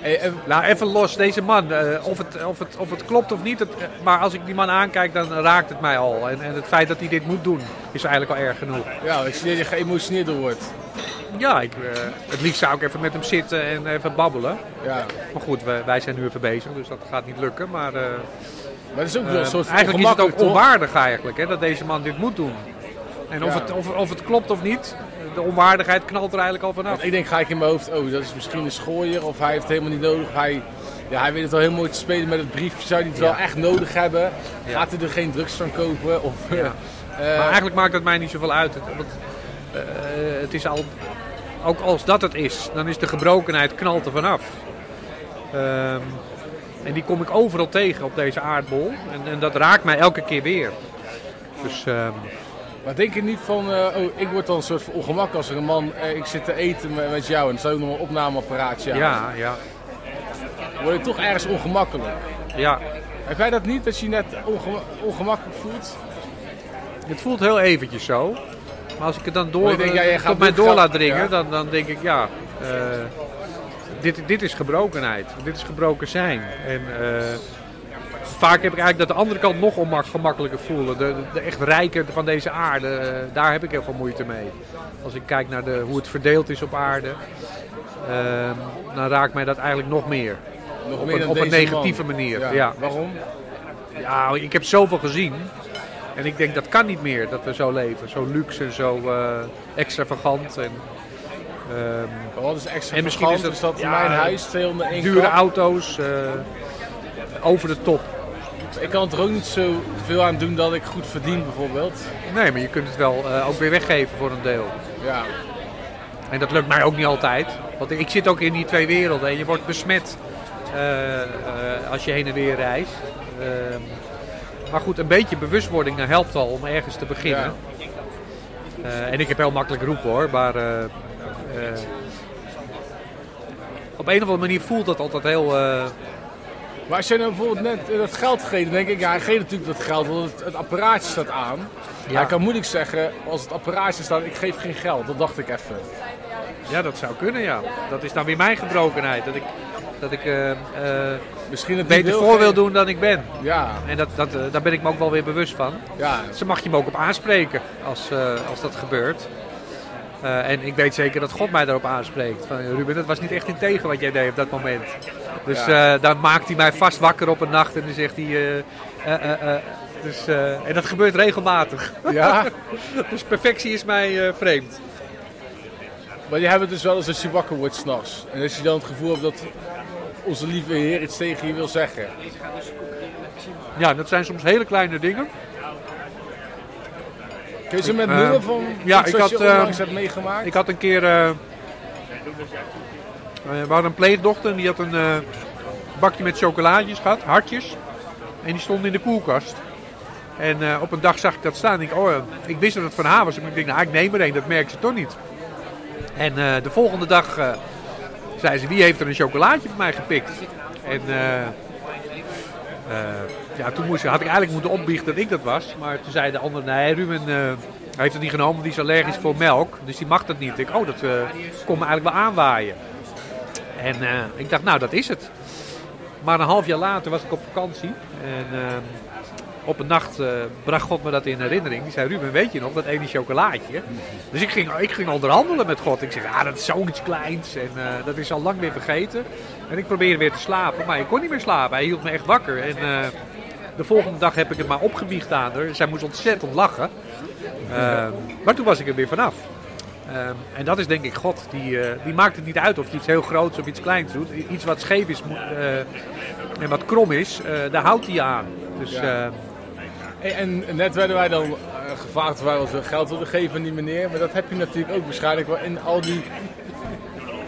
Hey, en Nou, even los, deze man. eh, of, het, of, het, of het klopt of niet, het, eh, maar als ik die man aankijk, dan raakt het mij al. En, en het feit dat hij dit moet doen, is eigenlijk al erg genoeg. ja, ik zie dat je geëmotioneerd door wordt. Ja, ik, eh, het liefst zou ik even met hem zitten en even babbelen. Ja. Maar goed, wij, wij zijn nu even bezig, dus dat gaat niet lukken. Maar eh, Maar het is ook wel eh, een soort eigenlijk is het ook onwaardig eigenlijk, hè, dat deze man dit moet doen. En of, Ja. het, of, of het klopt of niet, de onwaardigheid knalt er eigenlijk al vanaf. Want ik denk ga ik in mijn hoofd, oh dat is misschien een schooier of hij heeft het helemaal niet nodig. Hij, ja, hij weet het wel heel mooi te spelen met het briefje. Zou hij het wel echt nodig hebben? Gaat hij er geen drugs van kopen? Of, Ja. eh, Maar eigenlijk maakt het mij niet zoveel uit. Want, eh, het is al, ook als dat het is, dan is de gebrokenheid knalt er vanaf. Ehm, en die kom ik overal tegen op deze aardbol. En, en dat raakt mij elke keer weer. Dus ehm, Maar denk je niet van, eh, oh ik word dan een soort van ongemak als er een man, eh, ik zit te eten met, jou en er ook nog een opnameapparaatje aan. ja, ja, Word je toch ergens ongemakkelijk? ja. Heb jij dat niet, dat je je net ongema- ongemakkelijk voelt? Het voelt heel eventjes zo. Maar als ik het dan door, je denkt, ja, gaat tot mij door geld- laat dringen, ja. dan, dan denk ik ja, eh, dit, dit is gebrokenheid. Dit is gebroken zijn. En eh, vaak heb ik eigenlijk dat de andere kant nog ongemakkelijker voelen. De, de echt rijker van deze aarde, eh, daar heb ik heel veel moeite mee. Als ik kijk naar de, hoe het verdeeld is op aarde, ehm, dan raakt mij dat eigenlijk nog meer. Nog Op meer een, op een negatieve man. manier. Ja. Waarom? Ja, ik heb zoveel gezien. En ik denk dat kan niet meer dat we zo leven. Zo luxe en zo eh, extravagant. En, ehm, Wat is extra En misschien is is dat ja, mijn huis 201 dure auto's, eh, over de top. Ik kan er ook niet zo veel aan doen dat ik goed verdien bijvoorbeeld. Nee, maar je kunt het wel eh, ook weer weggeven voor een deel. Ja, En dat lukt mij ook niet altijd. Want ik zit ook in die twee werelden en je wordt besmet eh, eh, als je heen en weer reist. Ehm, maar goed, een beetje bewustwording helpt al om ergens te beginnen. Eh, en ik heb heel makkelijk roepen hoor, maar op een of andere manier voelt dat altijd heel... Maar als jij nou bijvoorbeeld net eh, dat geld geeft, dan denk ik, ja, hij geeft natuurlijk dat geld, want het, het apparaatje staat aan. Ja. ik kan moeilijk zeggen, als het apparaatje staat, ik geef geen geld. Dat dacht ik even. ja, dat zou kunnen ja. Dat is dan weer mijn gebrokenheid. Dat ik, dat ik eh, eh, Misschien het beter voor wil doen dan ik ben. Ja, En dat, dat, daar ben ik me ook wel weer bewust van. ja. Ze mag je me ook op aanspreken als, als dat gebeurt. Eh, en ik weet zeker dat God mij daarop aanspreekt. Van, Ruben, dat was niet echt in tegen wat jij deed op dat moment. Dus Ja. eh, dan maakt hij mij vast wakker op een nacht en dan zegt hij... eh, dus, en dat gebeurt regelmatig. ja. Dus perfectie is mij vreemd. Maar je hebt het dus wel eens als je wakker wordt s'nachts. En als je dan het gevoel hebt dat onze lieve Heer iets tegen je wil zeggen. Ja, dat zijn soms hele kleine dingen. Kun je ze met Eh, noemen van ja, ik had, je eh, meegemaakt? Ik had een keer... eh, we hadden een pleegdochter en die had een bakje met chocolaatjes gehad, hartjes. En die stond in de koelkast. En op een dag zag ik dat staan. En ik, oh, ik wist dat het van haar was. Maar ik denk, nou, ik neem er een, dat merkt ze toch niet. En de volgende dag zei ze, wie heeft er een chocolaatje voor mij gepikt? En ja, toen moest, had ik eigenlijk moeten opbiechten dat ik dat was. Maar toen zei de ander, nee, Ruben eh, heeft het niet genomen, die is allergisch voor melk. Dus die mag dat niet. Ik, oh, dat eh kon me eigenlijk wel aanwaaien. En eh, ik dacht, nou, dat is het. Maar een half jaar later was ik op vakantie. En op een nacht bracht God me dat in herinnering. Die zei, Ruben, weet je nog, dat ene chocolaatje? Dus ik ging, ik ging onderhandelen met God. Ik zeg, ah, dat is zoiets kleins. En dat is al lang weer vergeten. En ik probeerde weer te slapen, maar ik kon niet meer slapen. Hij hield me echt wakker. En de volgende dag heb ik het maar opgebiecht aan haar. Zij moest ontzettend lachen. Ehm, maar toen was ik er weer vanaf. Ehm, en dat is denk ik God. Die, eh, die maakt het niet uit of je iets heel groots of iets kleins doet. Iets wat scheef is eh, en wat krom is, eh, daar houdt hij aan. Dus Ja. En net werden wij dan gevraagd of wij wat geld wilden geven aan die meneer. Maar dat heb je natuurlijk ook waarschijnlijk wel in al die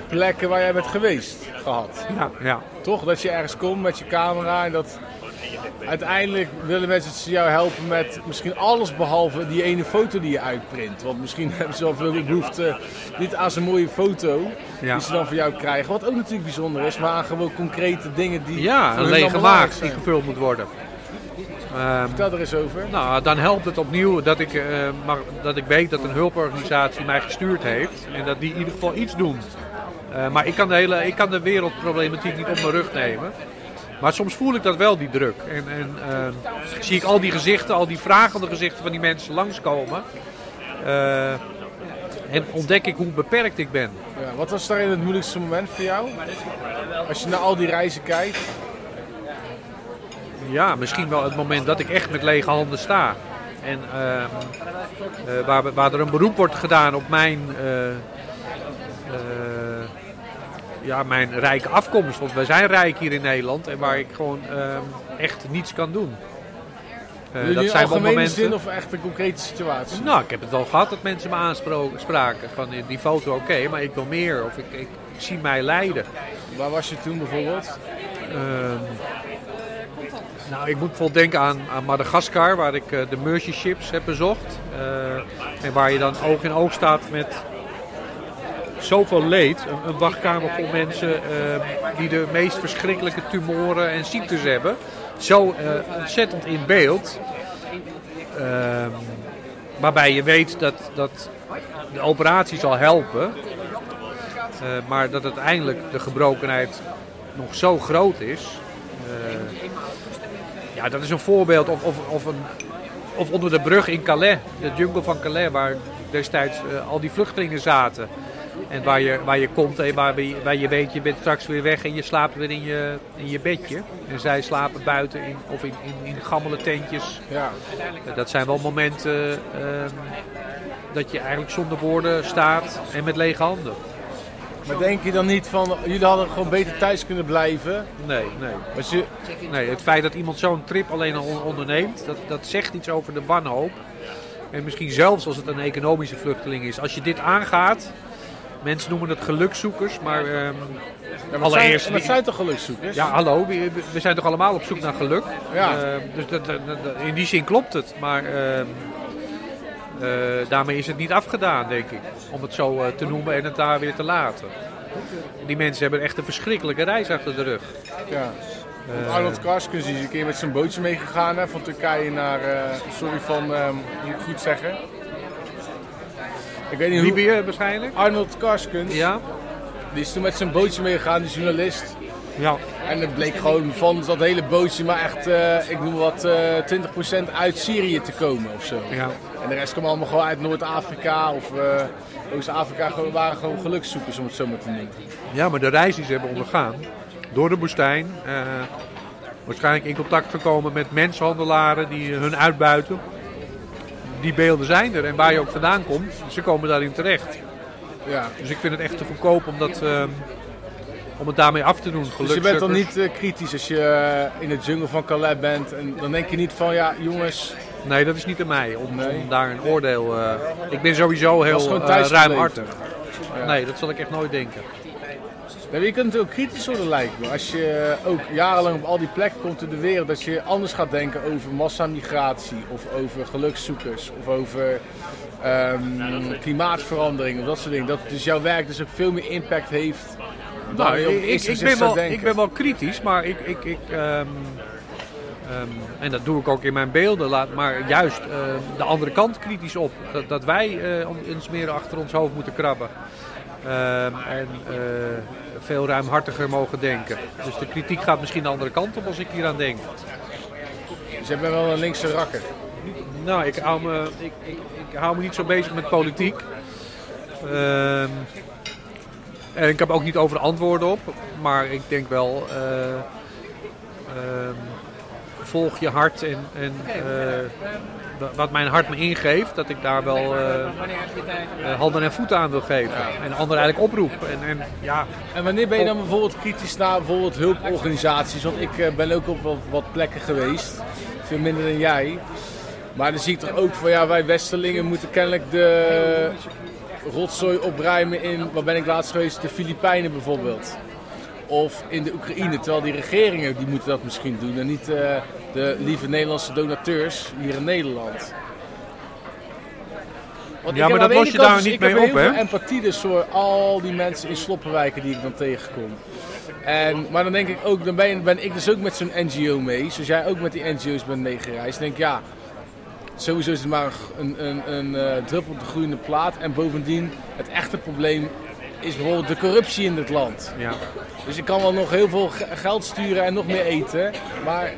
plekken waar jij bent geweest gehad. ja, ja. Toch? Dat je ergens komt met je camera en dat uiteindelijk willen mensen jou helpen met misschien alles behalve die ene foto die je uitprint. Want misschien hebben ze wel veel behoefte niet aan zo'n mooie foto Ja. die ze dan van jou krijgen. Wat ook natuurlijk bijzonder is, maar aan gewoon concrete dingen die ja voor een lege maag die gevuld moet worden. Ehm, Vertel er eens over. Nou, dan helpt het opnieuw dat ik, mag, dat ik weet dat een hulporganisatie mij gestuurd heeft. En dat die in ieder geval iets doen. Eh, maar ik kan, de hele, ik kan de wereldproblematiek niet op mijn rug nemen. Maar soms voel ik dat wel, die druk. En, en eh, zie ik al die gezichten, al die vragende gezichten van die mensen langskomen. Eh, en ontdek ik hoe beperkt ik ben. Ja, wat was daarin het moeilijkste moment voor jou? Als je naar al die reizen kijkt. Ja, misschien wel het moment dat ik echt met lege handen sta. En ehm, eh, waar, waar er een beroep wordt gedaan op mijn, ja, mijn rijke afkomst. Want wij zijn rijk hier in Nederland en waar ik gewoon ehm, echt niets kan doen. Jullie in zijn wel momenten. zin of echt een concrete situatie? Nou, ik heb het wel gehad dat mensen me aanspraken van eh, die foto oké, maar ik wil meer. Of ik, ik zie mij lijden. Waar was je toen bijvoorbeeld? Ehm, nou, ik moet bijvoorbeeld denken aan, aan Madagaskar, waar ik eh, de Mercy Ships heb bezocht. En waar je dan oog in oog staat met zoveel leed. Een, wachtkamer vol mensen eh, die de meest verschrikkelijke tumoren en ziektes hebben. Zo eh, ontzettend in beeld. Ehm, waarbij je weet dat, dat de operatie zal helpen. Eh, maar dat uiteindelijk de gebrokenheid nog zo groot is. eh, Ja, dat is een voorbeeld. Of, of, of, een, of onder de brug in Calais, de jungle van Calais, waar destijds al die vluchtelingen zaten. En waar je, waar je komt en waar, je- waar je weet, je bent straks weer weg en je slaapt weer in je, in je bedje. En zij slapen buiten in, of in, in, in gammele tentjes. Ja. Dat zijn wel momenten ehm, dat je eigenlijk zonder woorden staat en met lege handen. Maar denk je dan niet van, jullie hadden gewoon beter thuis kunnen blijven? Nee, nee. Als je, Nee, het feit dat iemand zo'n trip alleen al on- onderneemt, dat, dat zegt iets over de wanhoop. En misschien zelfs als het een economische vluchteling is. Als je dit aangaat, mensen noemen het gelukzoekers, maar ja, maar allereerst... zijn, maar zijn toch gelukzoekers? Ja, hallo, we, we zijn toch allemaal op zoek naar geluk? Ja. Ehm, dus dat, dat- dat- in die zin klopt het, maar ehm, eh, daarmee is het niet afgedaan, denk ik. Om het zo eh, te noemen en het daar weer te laten. Die mensen hebben echt een verschrikkelijke reis achter de rug. Ja. Arnold Karskens is een keer met zijn bootje meegegaan hè, van Turkije naar, eh, sorry van, moet ik goed zeggen. Ik weet niet hoe... Libië waarschijnlijk? Arnold Karskens, Ja. die is toen met zijn bootje meegegaan, die journalist. Ja. En het bleek gewoon van dat hele bootje maar echt, eh, ik noem wat, eh 20% uit Syrië te komen of zo. ja. En de rest kwam allemaal gewoon uit Noord-Afrika of eh, Oost-Afrika. Waren gewoon gelukszoekers om het zo maar te noemen. Ja, maar de reis die ze hebben ondergaan door de woestijn. waarschijnlijk in contact gekomen met mensenhandelaren die hun uitbuiten. Die beelden zijn er en waar je ook vandaan komt, ze komen daarin terecht. Ja. Dus ik vind het echt te goedkoop om, dat, ehm, om het daarmee af te doen. Dus je bent dan niet eh, kritisch als je eh, in de jungle van Calais bent. En dan denk je niet van, ja jongens, Nee, dat is niet aan mij om, Nee. om daar een oordeel... eh, ik ben sowieso heel ruimhartig. Ja. Nee, dat zal ik echt nooit denken. Ja, je kunt natuurlijk ook kritisch worden lijkt me. Als je ook jarenlang op al die plekken komt in de wereld, dat je anders gaat denken over massamigratie of over gelukszoekers of over ehm, klimaatverandering of dat soort dingen. Dat dus jouw werk dus ook veel meer impact heeft Nou, ik, ik, ben wel, ik ben wel kritisch, maar ik, ik, ik, ehm, ehm, en dat doe ik ook in mijn beelden, laat, maar juist de andere kant kritisch op. Dat, dat wij eh, on- ons meer achter ons hoofd moeten krabben. En eh, veel ruimhartiger mogen denken. Dus de kritiek gaat misschien de andere kant op als ik hier aan denk. Dus jij bent wel een linkse rakker. Nou, ik hou me, ik, ik, ik hou me niet zo bezig met politiek. Ehm, en ik heb ook niet over de antwoorden op. Maar ik denk wel, eh, ehm, volg je hart en, en eh, wat mijn hart me ingeeft, dat ik daar wel eh, eh, handen en voeten aan wil geven. En anderen eigenlijk oproep. En, en ja, En wanneer ben je dan bijvoorbeeld kritisch naar bijvoorbeeld hulporganisaties? Want ik eh, ben ook op wat, wat plekken geweest, veel minder dan jij. Maar dan zie ik toch ook van ja, wij Westerlingen moeten kennelijk de rotzooi opruimen in, waar ben ik laatst geweest, de Filipijnen bijvoorbeeld. Of in de Oekraïne, terwijl die regeringen die moeten dat misschien doen en niet eh, de lieve Nederlandse donateurs hier in Nederland. Want Ja, maar dat los je daar dus- niet ik heb mee op, heel hè? veel empathie dus voor al die mensen in sloppenwijken die ik dan tegenkom. En, maar dan denk ik ook, dan ben, ben ik dus ook met zo'n NGO mee, zoals jij ook met die NGO's bent meegereisd. Denk ik, ja, sowieso is het maar een, een, een, eh, druppel op de groeiende plaat. En bovendien, het echte probleem is bijvoorbeeld de corruptie in het land. ja. Dus ik kan wel nog heel veel ge- geld sturen en nog meer eten. Maar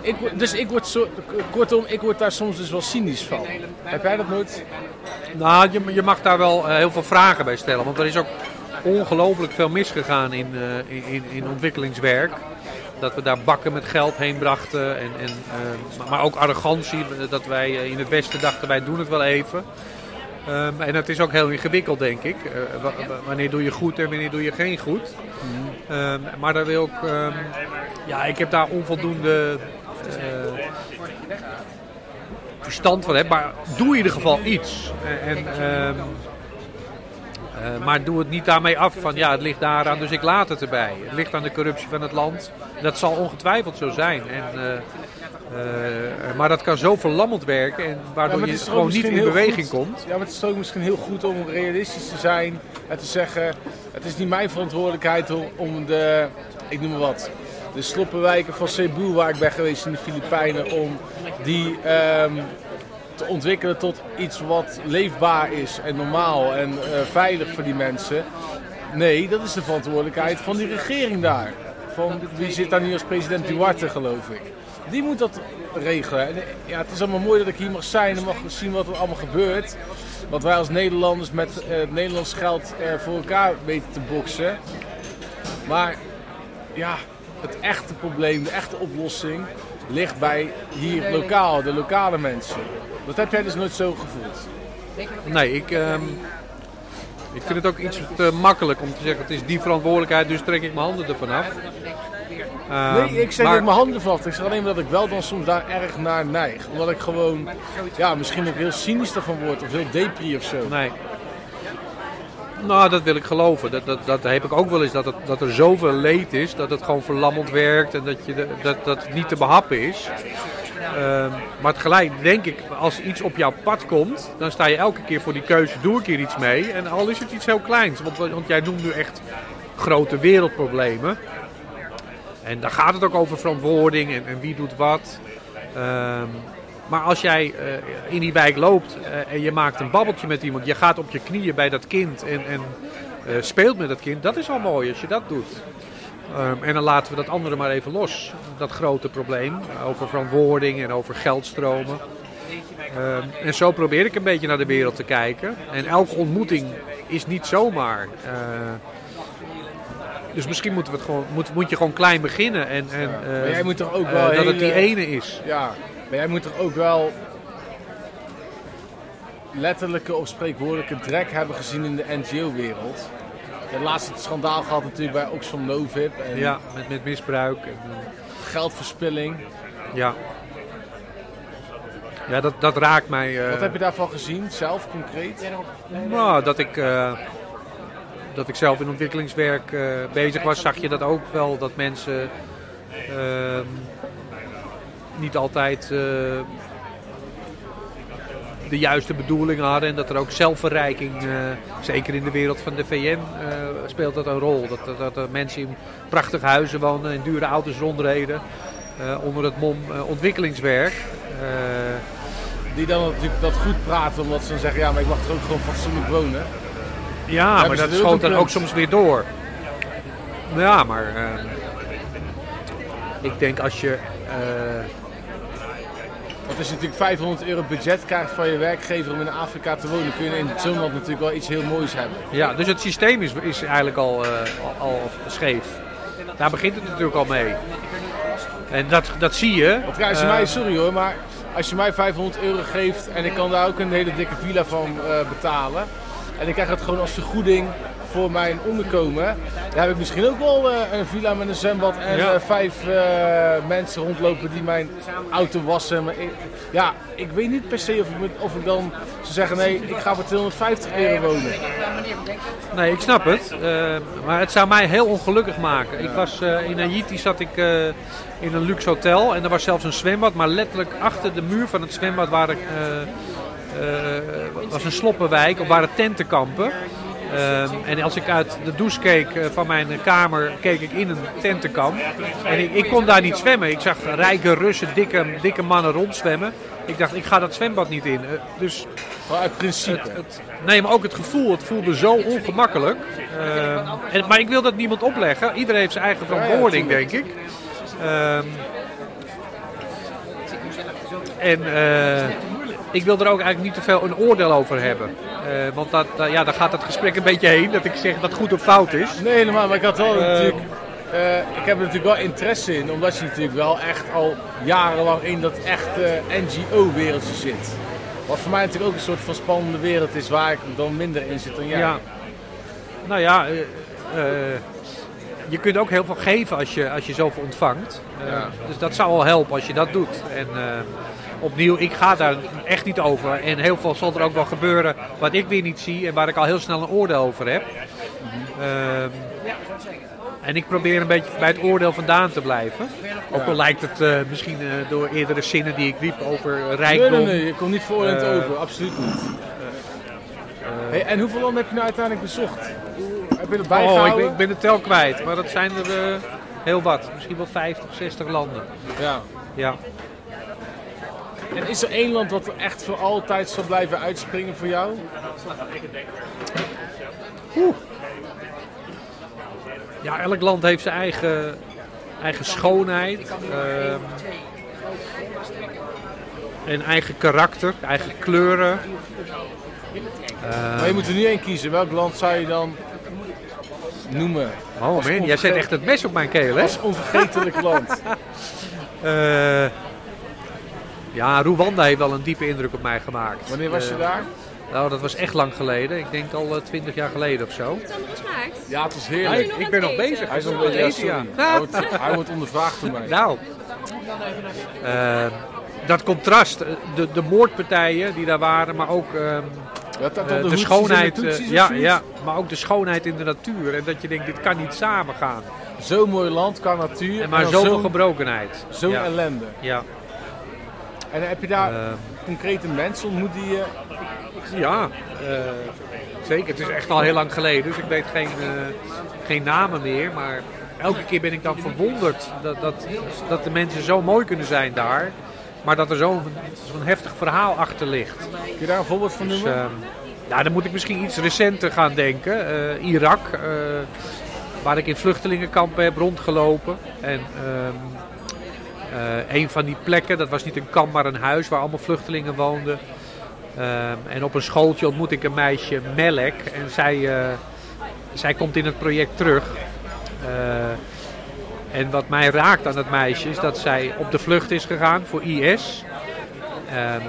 ik, dus ik word zo, kortom, ik word daar soms dus wel cynisch van. Heb jij dat nooit? Nou, je, je mag daar wel eh, heel veel vragen bij stellen. Want er is ook ongelooflijk veel misgegaan in, eh, in, in, in ontwikkelingswerk. Dat we daar bakken met geld heen brachten. En, en, eh, maar- ook arrogantie. Dat wij in het Westen dachten, wij doen het wel even. Ehm, en het is ook heel ingewikkeld, denk ik. Eh, wa- wa- wanneer doe je goed en wanneer doe je geen goed. Ehm, maar daar wil ik... ehm, ja, ik heb daar onvoldoende... eh, verstand van heb, maar doe in ieder geval iets. En, eh, maar doe het niet daarmee af van ja, het ligt daaraan, dus ik laat het erbij. Het ligt aan de corruptie van het land. Dat zal ongetwijfeld zo zijn. En, eh, maar dat kan zo verlammend werken en waardoor maar je gewoon niet in beweging goed- komt. Ja, maar het is ook misschien heel goed om realistisch te zijn en te zeggen: het is niet mijn verantwoordelijkheid om, om de, ik noem maar wat, de sloppenwijken van Cebu waar ik ben geweest in de Filipijnen, om die ehm, te ontwikkelen tot iets wat leefbaar is en normaal en eh, veilig voor die mensen. Nee, dat is de verantwoordelijkheid van die regering daar. Van, wie zit daar nu als president Duarte, geloof ik. Die moet dat regelen. En, ja, het is allemaal mooi dat ik hier mag zijn en mag zien wat er allemaal gebeurt. Wat wij als Nederlanders met eh, het Nederlands geld eh, voor elkaar weten te boksen. Maar ja, het echte probleem, de echte oplossing ligt bij hier lokaal, de lokale mensen. Dat heb jij dus nooit zo gevoeld. Nee, ik, ehm, ik vind het ook iets te makkelijk om te zeggen het is die verantwoordelijkheid, dus trek ik mijn handen ervan af. Ehm, Nee, ik zeg maar- mijn handen vast. Ik zeg alleen maar dat ik wel dan soms daar erg naar neig. Omdat ik gewoon, ja, misschien ook heel cynisch ervan word of heel depri of zo. Nee. Nou, dat wil ik geloven. Dat, dat, dat heb ik ook wel eens. Dat, het, dat er zoveel leed is. Dat het gewoon verlammend werkt. En dat, je de- dat, dat het niet te behappen is. Ehm, maar tegelijk denk ik, als iets op jouw pad komt. Dan sta je elke keer voor die keuze. Doe ik hier iets mee? En al is het iets heel kleins. Want, want jij noemt nu echt grote wereldproblemen. En daar gaat het ook over verantwoording. En, en wie doet wat. Ehm, maar als jij eh, in die wijk loopt eh, en je maakt een babbeltje met iemand, je gaat op je knieën bij dat kind en, en eh, speelt met dat kind, dat is al mooi als je dat doet. Ehm, en dan laten we dat andere maar even los, dat grote probleem over verantwoording en over geldstromen. Ehm, en zo probeer ik een beetje naar de wereld te kijken. En elke ontmoeting is niet zomaar. Dus misschien moeten we het gewoon, moet, moet je gewoon klein beginnen. En, en, Maar eh, jij moet toch ook eh, wel dat het die ene is. Ja, maar jij moet toch ook wel letterlijke of spreekwoordelijke drek hebben gezien in de NGO-wereld. Het schandaal gehad natuurlijk bij Oxfam Novib en Ja, met, met misbruik. En, eh, geldverspilling. ja. Ja, dat, dat raakt mij. Wat heb je daarvan gezien, zelf concreet? Nou, dat ik, dat ik zelf in ontwikkelingswerk eh, bezig was, zag je dat ook wel. Dat mensen ehm, niet altijd eh, de juiste bedoelingen hadden. En dat er ook zelfverrijking, eh, zeker in de wereld van de VN, eh, speelt dat een rol. Dat, dat, er mensen in prachtige huizen wonen, in dure auto's rondreden. onder het mom ontwikkelingswerk. Die dan natuurlijk dat goed praten omdat ze dan zeggen, ja maar ik mag er ook gewoon fatsoenlijk wonen. Ja, maar dat schoot dan ook soms weer door. Ja, maar ehm, ik denk als je. eh, Want als je natuurlijk 500 euro budget krijgt van je werkgever om in Afrika te wonen, kun je in zo'n land natuurlijk wel iets heel moois hebben. ja, dus het systeem is, is eigenlijk al, eh, al, scheef. Daar begint het natuurlijk al mee. En dat, dat zie je. Want als je Eh, mij, sorry hoor, maar als je mij 500 euro geeft en ik kan daar ook een hele dikke villa van betalen. En ik krijg het gewoon als vergoeding voor mijn onderkomen. Dan heb ik misschien ook wel eh, een villa met een zwembad en Ja. eh, vijf eh, mensen rondlopen die mijn auto wassen. Maar ik, ja, ik weet niet per se of ik, of ik dan zou zeggen nee, ik ga voor 250 euro wonen. Nee, ik snap het. Maar het zou mij heel ongelukkig maken. Ik was, in Haiti zat ik in een luxe hotel en er was zelfs een zwembad. Maar letterlijk achter de muur van het zwembad waren, eh, eh, was een sloppenwijk of waren tentenkampen. Ehm, en als ik uit de douche keek eh, van mijn kamer, keek ik in een tentenkamp. En ik, ik kon daar niet zwemmen. Ik zag rijke Russen, dikke, dikke mannen rondzwemmen. Ik dacht, ik ga dat zwembad niet in. Eh, dus Gewoon uit principe. het, het- nee, maar ook het gevoel. Het voelde zo ongemakkelijk. Ehm, en, maar ik wil dat niemand opleggen. Iedereen heeft zijn eigen verantwoording, denk ik. Ehm, en eh, ik wil er ook eigenlijk niet te veel een oordeel over hebben. Eh, want dat, ja, daar gaat het gesprek een beetje heen. Dat ik zeg dat goed of fout is. Nee, helemaal. Maar ik had wel Eh, natuurlijk. eh, ik heb er natuurlijk wel interesse in, omdat je natuurlijk wel echt al jarenlang in dat echte NGO-wereldje zit. Wat voor mij natuurlijk ook een soort van spannende wereld is waar ik dan minder in zit dan jij. Ja. Nou ja, eh, je kunt ook heel veel geven als je, als je zoveel ontvangt. Ja. Dus dat zou al helpen als je dat doet. En opnieuw, ik ga daar echt niet over. En heel veel zal er ook wel gebeuren wat ik weer niet zie en waar ik al heel snel een oordeel over heb. Ehm, en ik probeer een beetje bij het oordeel vandaan te blijven. Ook al lijkt het eh, misschien eh, door eerdere zinnen die ik riep over rijkdom. nee, nee, je komt niet veroordeeld Eh, over, absoluut niet. Hey, en hoeveel landen heb je nou uiteindelijk bezocht? Heb je Oh, ik ben, ik ben de tel kwijt, maar dat zijn er heel wat. Misschien wel 50, 60 landen. Ja. Ja. En is er één land wat er echt voor altijd zal blijven uitspringen voor jou? ja, elk land heeft zijn eigen, eigen schoonheid. Ehm, een eigen karakter, eigen kleuren. Maar je moet er nu één kiezen. Welk land zou je dan noemen oh man, jij zet echt het mes op mijn keel, hè? als onvergetelijk land? Eh, ja, Rwanda heeft wel een diepe indruk op mij gemaakt. Wanneer was je Eh, daar? Nou, dat was echt lang geleden. Ik denk al twintig jaar geleden of zo. Heeft het andere smaakt? Ja, het heerlijk. is nog ik ben nog bezig. Hij is nog Ja, een beetje eten, ja. Hij wordt, hij wordt ondervraagd door mij. Nou, eh, dat contrast, eh, de, de moordpartijen die daar waren, maar ook ehm, Dat, dat, eh, de de schoonheid, de eh, ja, ja, maar ook de schoonheid in de natuur. En dat je denkt, dit kan niet samen gaan. Zo'n mooi land qua natuur. En maar zo'n- gebrokenheid. Zo'n ja. ellende. Ja. En heb je daar Ehm, concrete mensen ontmoet die je... Ja, eh, zeker. Het is echt al heel lang geleden, dus ik weet geen, eh, geen namen meer. Maar elke keer ben ik dan verwonderd dat, dat, dat de mensen zo mooi kunnen zijn daar. Maar dat er zo'n heftig verhaal achter ligt. Kun je daar een voorbeeld van Dus, noemen? ehm, ja, dan moet ik misschien iets recenter gaan denken. Eh, Irak, eh, waar ik in vluchtelingenkampen heb rondgelopen. En ehm, eh, een van die plekken, dat was niet een kamp, maar een huis waar allemaal vluchtelingen woonden. Ehm, en op een schooltje ontmoet ik een meisje, Melek. En zij, eh, zij komt in het project terug. Eh, en wat mij raakt aan het meisje is dat zij op de vlucht is gegaan voor IS. Ehm,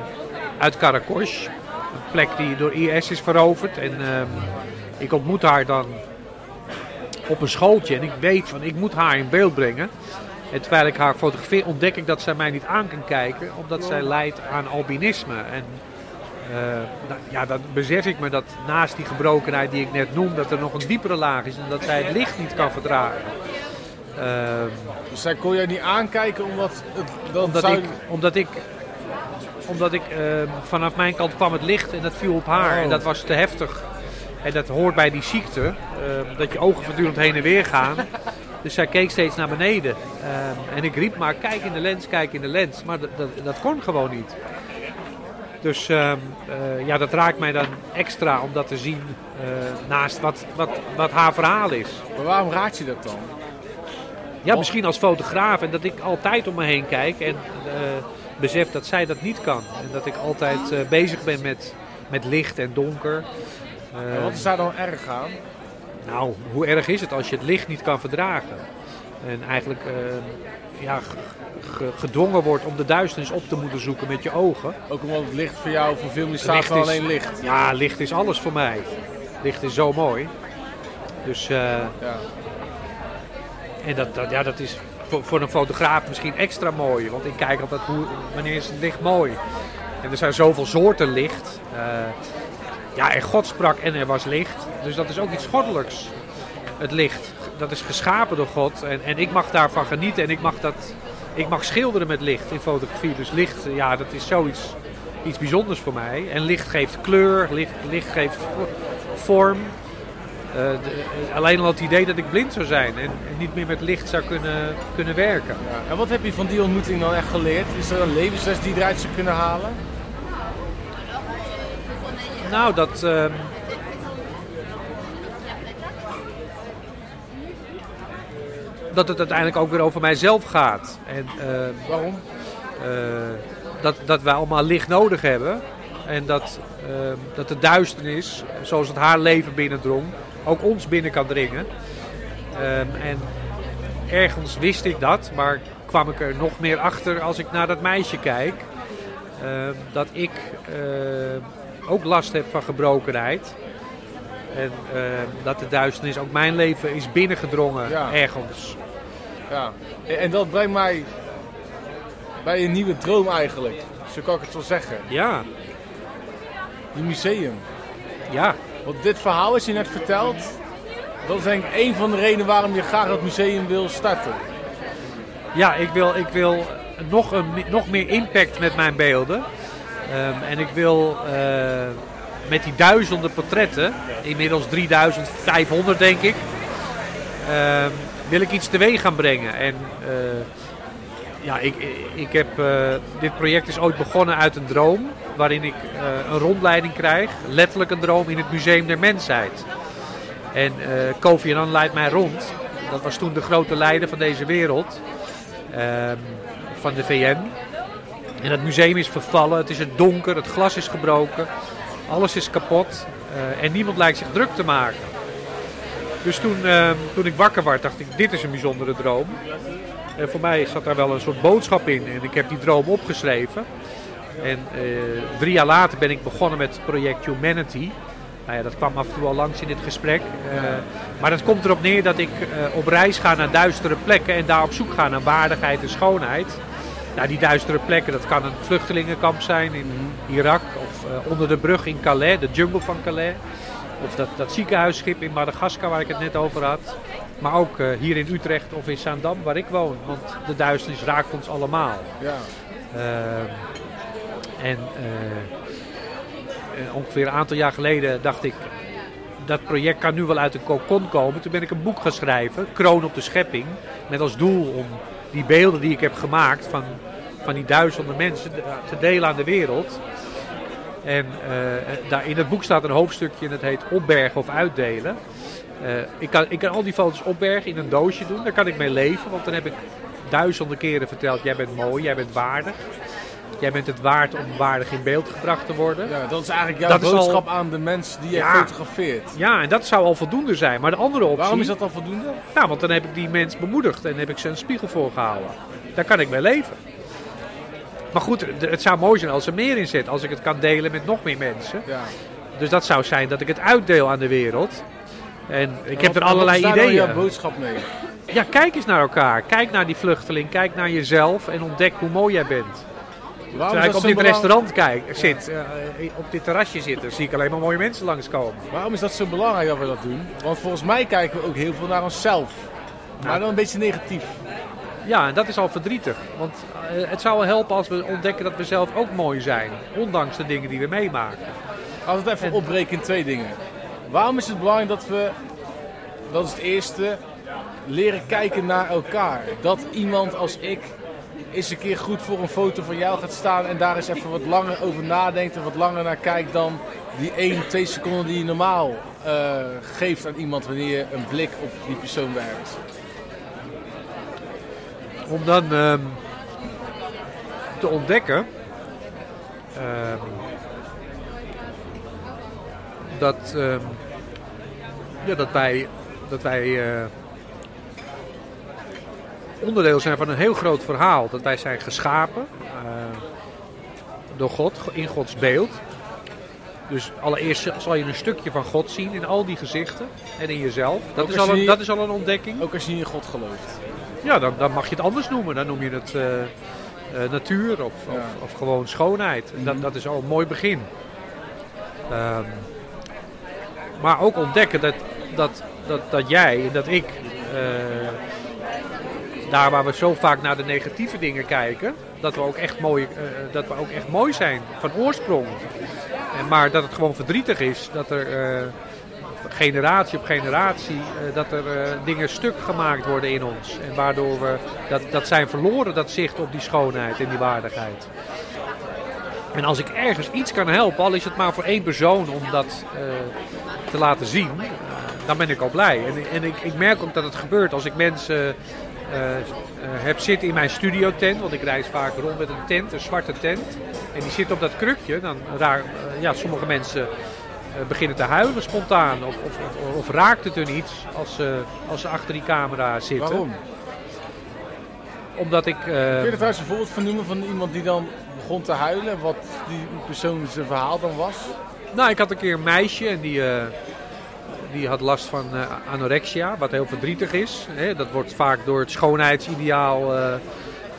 uit Karakosh. Een plek die door IS is veroverd. En ehm, ik ontmoet haar dan op een schooltje. En ik weet van, ik moet haar in beeld brengen. En terwijl ik haar fotografeer, ontdek ik dat zij mij niet aan kan kijken. Omdat zij lijdt aan albinisme. En eh, nou, ja, dan besef ik me dat naast die gebrokenheid die ik net noem, dat er nog een diepere laag is. En dat zij het licht niet kan verdragen. Ehm, Dus zij kon jij niet aankijken omdat het... Dat omdat zou... ik, omdat ik, omdat ik ehm, vanaf mijn kant kwam het licht en dat viel op haar. Oh. En dat was te heftig. En dat hoort bij die ziekte, ehm, dat je ogen voortdurend heen en weer gaan. Dus zij keek steeds naar beneden. Ehm, en ik riep maar, kijk in de lens, kijk in de lens. Maar dat, dat, dat kon gewoon niet. Dus ehm, eh, ja, dat raakt mij dan extra om dat te zien eh, naast wat, wat, wat haar verhaal is. Maar waarom raad je dat dan? Ja, misschien als fotograaf en dat ik altijd om me heen kijk en eh, besef dat zij dat niet kan. En dat ik altijd bezig ben met, met licht en donker. En wat is daar dan erg aan? Nou, hoe erg is het als je het licht niet kan verdragen? En eigenlijk eh, ja, gedwongen wordt om de duisternis op te moeten zoeken met je ogen. Ook omdat het licht voor jou voor veel meer staat alleen licht. Ja, licht is alles voor mij. Licht is zo mooi. Dus eh, Ja. En dat, dat, ja, dat is voor, voor een fotograaf misschien extra mooi. Want ik kijk altijd hoe, wanneer is het licht mooi. En er zijn zoveel soorten licht. Eh, ja, en God sprak en er was licht. Dus dat is ook iets goddelijks. Het licht. Dat is geschapen door God. En, en ik mag daarvan genieten. En ik mag, dat, ik mag schilderen met licht in fotografie. Dus licht, ja, dat is zoiets iets bijzonders voor mij. En licht geeft kleur. Licht, licht geeft vo- vorm. Eh, alleen al het idee dat ik blind zou zijn en, en niet meer met licht zou kunnen, kunnen werken. Ja. En wat heb je van die ontmoeting dan echt geleerd? Is er een levensles die je eruit zou kunnen halen? Nou, dat. ehm, dat het uiteindelijk ook weer over mijzelf gaat. En ehm, Waarom? eh, dat, dat wij allemaal licht nodig hebben. En dat, ehm, dat de duisternis, zoals het haar leven binnendrong, ook ons binnen kan dringen. En ergens wist ik dat, maar kwam ik er nog meer achter als ik naar dat meisje kijk. Dat ik ook last heb van gebrokenheid. En ehm, dat de duisternis ook mijn leven is binnengedrongen Ja. ergens. Ja. En dat brengt mij bij een nieuwe droom eigenlijk. Zo kan ik het wel zeggen. Ja, Die museum. ja. Want dit verhaal wat je net vertelt, dat is denk ik een van de redenen waarom je graag dat museum wil starten. Ja, ik wil, ik wil nog, een, nog meer impact met mijn beelden. Ehm, en ik wil eh, met die duizenden portretten, inmiddels 3500 denk ik, ehm, wil ik iets teweeg gaan brengen. En eh, ja, ik, ik heb, eh, dit project is ooit begonnen uit een droom, waarin ik een rondleiding krijg, letterlijk een droom in het Museum der Mensheid. En Kofi Annan leidt mij rond. Dat was toen de grote leider van deze wereld. ehm, van de VN. En het museum is vervallen, het is het donker, het glas is gebroken, alles is kapot eh, en niemand lijkt zich druk te maken. Dus toen, eh, toen ik wakker werd, dacht ik, dit is een bijzondere droom. En voor mij zat daar wel een soort boodschap in en ik heb die droom opgeschreven. En eh, drie jaar later ben ik begonnen met het project Humanity. Nou ja, dat kwam af en toe al langs in dit gesprek. Eh, maar dat komt erop neer dat ik op reis ga naar duistere plekken en daar op zoek ga naar waardigheid en schoonheid. Die duistere plekken, dat kan een vluchtelingenkamp zijn in Irak of eh, onder de brug in Calais, de jungle van Calais. Of dat, dat ziekenhuisschip in Madagaskar waar ik het net over had. Maar ook eh, hier in Utrecht of in Zaandam waar ik woon. Want de duisternis raakt ons allemaal. Ja. Ehm, en eh, ongeveer een aantal jaar geleden dacht ik, dat project kan nu wel uit de kokon komen. Toen ben ik een boek gaan schrijven, Kroon op de Schepping. Met als doel om die beelden die ik heb gemaakt van, van die duizenden mensen te delen aan de wereld. En eh, daar in het boek staat een hoofdstukje en het heet opbergen of uitdelen. Eh, ik, kan, ik kan al die foto's opbergen in een doosje doen, daar kan ik mee leven. Want dan heb ik duizenden keren verteld, jij bent mooi, jij bent waardig. Jij bent het waard om waardig in beeld gebracht te worden. ja, dat is eigenlijk jouw Dat al- boodschap aan de mensen die je Ja. fotografeert. Ja, en dat zou al voldoende zijn. Maar de andere optie... Waarom is dat dan voldoende? Nou, want dan heb ik die mens bemoedigd en heb ik ze een spiegel voorgehouden. Daar kan ik mee leven. Maar goed, het zou mooi zijn als er meer in zit. Als ik het kan delen met nog meer mensen. Ja. Dus dat zou zijn dat ik het uitdeel aan de wereld. En ik heb er allerlei wat is daar ideeën. jouw boodschap mee? Ja, kijk eens naar elkaar. Kijk naar die vluchteling. Kijk naar jezelf en ontdek hoe mooi jij bent. Waarom Terwijl ik op dit belang- restaurant kijk, zit, eh, op dit terrasje zit, dan zie ik alleen maar mooie mensen langskomen. Waarom is dat zo belangrijk dat we dat doen? Want volgens mij kijken we ook heel veel naar onszelf. Maar dan een beetje negatief. Ja, en dat is al verdrietig. Want eh, het zou wel helpen als we ontdekken dat we zelf ook mooi zijn. Ondanks de dingen die we meemaken. Laten we het even opbreken in twee dingen. Waarom is het belangrijk dat we, dat is het eerste, leren kijken naar elkaar? Dat iemand als ik eens een keer goed voor een foto van jou gaat staan en daar eens even wat langer over nadenkt en wat langer naar kijkt dan die 1, 2 seconden die je normaal eh, geeft aan iemand wanneer je een blik op die persoon werpt. Om dan ehm, te ontdekken ehm, dat, ehm, ja, dat wij, dat wij eh, onderdeel zijn van een heel groot verhaal. Dat wij zijn geschapen eh, door God, in Gods beeld. Dus allereerst zal je een stukje van God zien in al die gezichten en in jezelf. Dat, is al, een, je- dat is al een ontdekking. Ook als je niet in God gelooft. Ja, dan, dan mag je het anders noemen. Dan noem je het eh, eh, natuur of, Ja. Mhm. of, of gewoon schoonheid. En dat, dat is al een mooi begin. Ehm, maar ook ontdekken dat, dat, dat, dat jij en dat ik, daar waar we zo vaak naar de negatieve dingen kijken, dat we ook echt mooi, eh, dat we ook echt mooi zijn van oorsprong. En, maar dat het gewoon verdrietig is dat er eh, generatie op generatie eh, dat er dingen stuk gemaakt worden in ons. En waardoor we dat, dat zijn verloren, dat zicht op die schoonheid en die waardigheid. En als ik ergens iets kan helpen, al is het maar voor één persoon om dat te laten zien, dan ben ik al blij. En, en ik, ik merk ook dat het gebeurt als ik mensen heb zitten in mijn studiotent, want ik reis vaak rond met een tent, een zwarte tent. En die zit op dat krukje, dan raar, eh, ja, sommige mensen eh, beginnen te huilen spontaan. Of, of, of, of raakt het hun iets als, ze als ze achter die camera zitten. Waarom? Omdat ik... eh, Kun je er trouwens een voorbeeld van noemen van iemand die dan begon te huilen? Wat die persoon zijn verhaal dan was? Nou, ik had een keer een meisje en die, eh, die had last van eh, anorexia, wat heel verdrietig is. Hè. Dat wordt vaak door het schoonheidsideaal eh,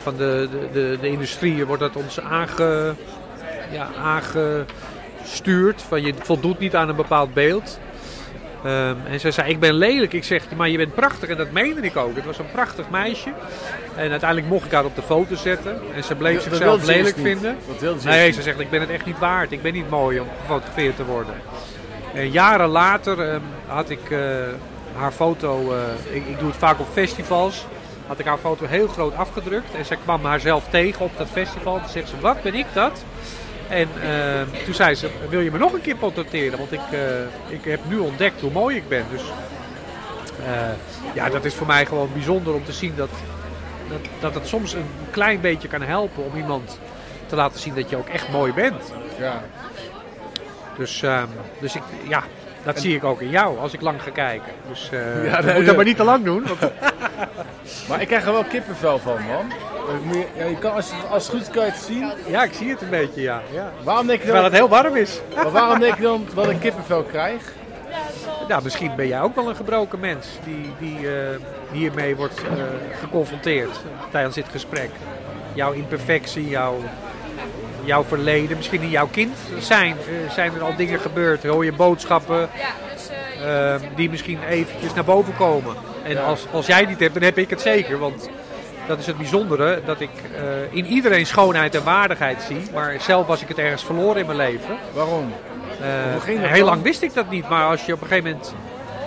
van de, de, de, de industrie wordt dat ons aange, ja, aangestuurd. Van je voldoet niet aan een bepaald beeld. Ehm, en zij zei, ik ben lelijk. Ik zeg, maar je bent prachtig. En dat meende ik ook. Het was een prachtig meisje. En uiteindelijk mocht ik haar op de foto zetten. En ze bleef zichzelf eerst lelijk vinden. Nee, eerst ze zegt, ik ben het echt niet waard. Ik ben niet mooi om gefotografeerd te worden. En jaren later ehm, had ik eh, haar foto, eh, ik, ik doe het vaak op festivals, had ik haar foto heel groot afgedrukt. En zij kwam haarzelf tegen op dat festival. Toen zegt ze, wat ben ik dat? En ehm, toen zei ze, wil je me nog een keer portretteren? Want ik, eh, ik heb nu ontdekt hoe mooi ik ben. Dus eh, ja, dat is voor mij gewoon bijzonder om te zien dat, dat, dat het soms een klein beetje kan helpen om iemand te laten zien dat je ook echt mooi bent. Ja. Dus, ehm, dus ik, ja, dat zie ik ook in jou als ik lang ga kijken. Dus eh Ja, nee, moet dat maar niet te lang doen. Want, Maar ik krijg er wel kippenvel van, man. Ja, je kan, als, als het goed is, kan je het zien. ja, ik zie het een beetje, ja. ja. Waarom denk je Terwijl dan, het heel warm is. maar waarom denk je dan dat ik kippenvel krijg? Ja, misschien ben jij ook wel een gebroken mens die, die eh, hiermee wordt eh, geconfronteerd tijdens dit gesprek. Jouw imperfectie, jouw, jouw verleden, misschien in jouw kind zijn. eh, zijn er al dingen gebeurd? Hoor je boodschappen Ja, dus eh, eh, die misschien eventjes naar boven komen? En als, als jij die het hebt, dan heb ik het zeker. Want dat is het bijzondere, dat ik eh, in iedereen schoonheid en waardigheid zie. Maar zelf was ik het ergens verloren in mijn leven. Waarom? Eh, Hoe ging dat heel dan? lang wist ik dat niet, maar als je op een gegeven moment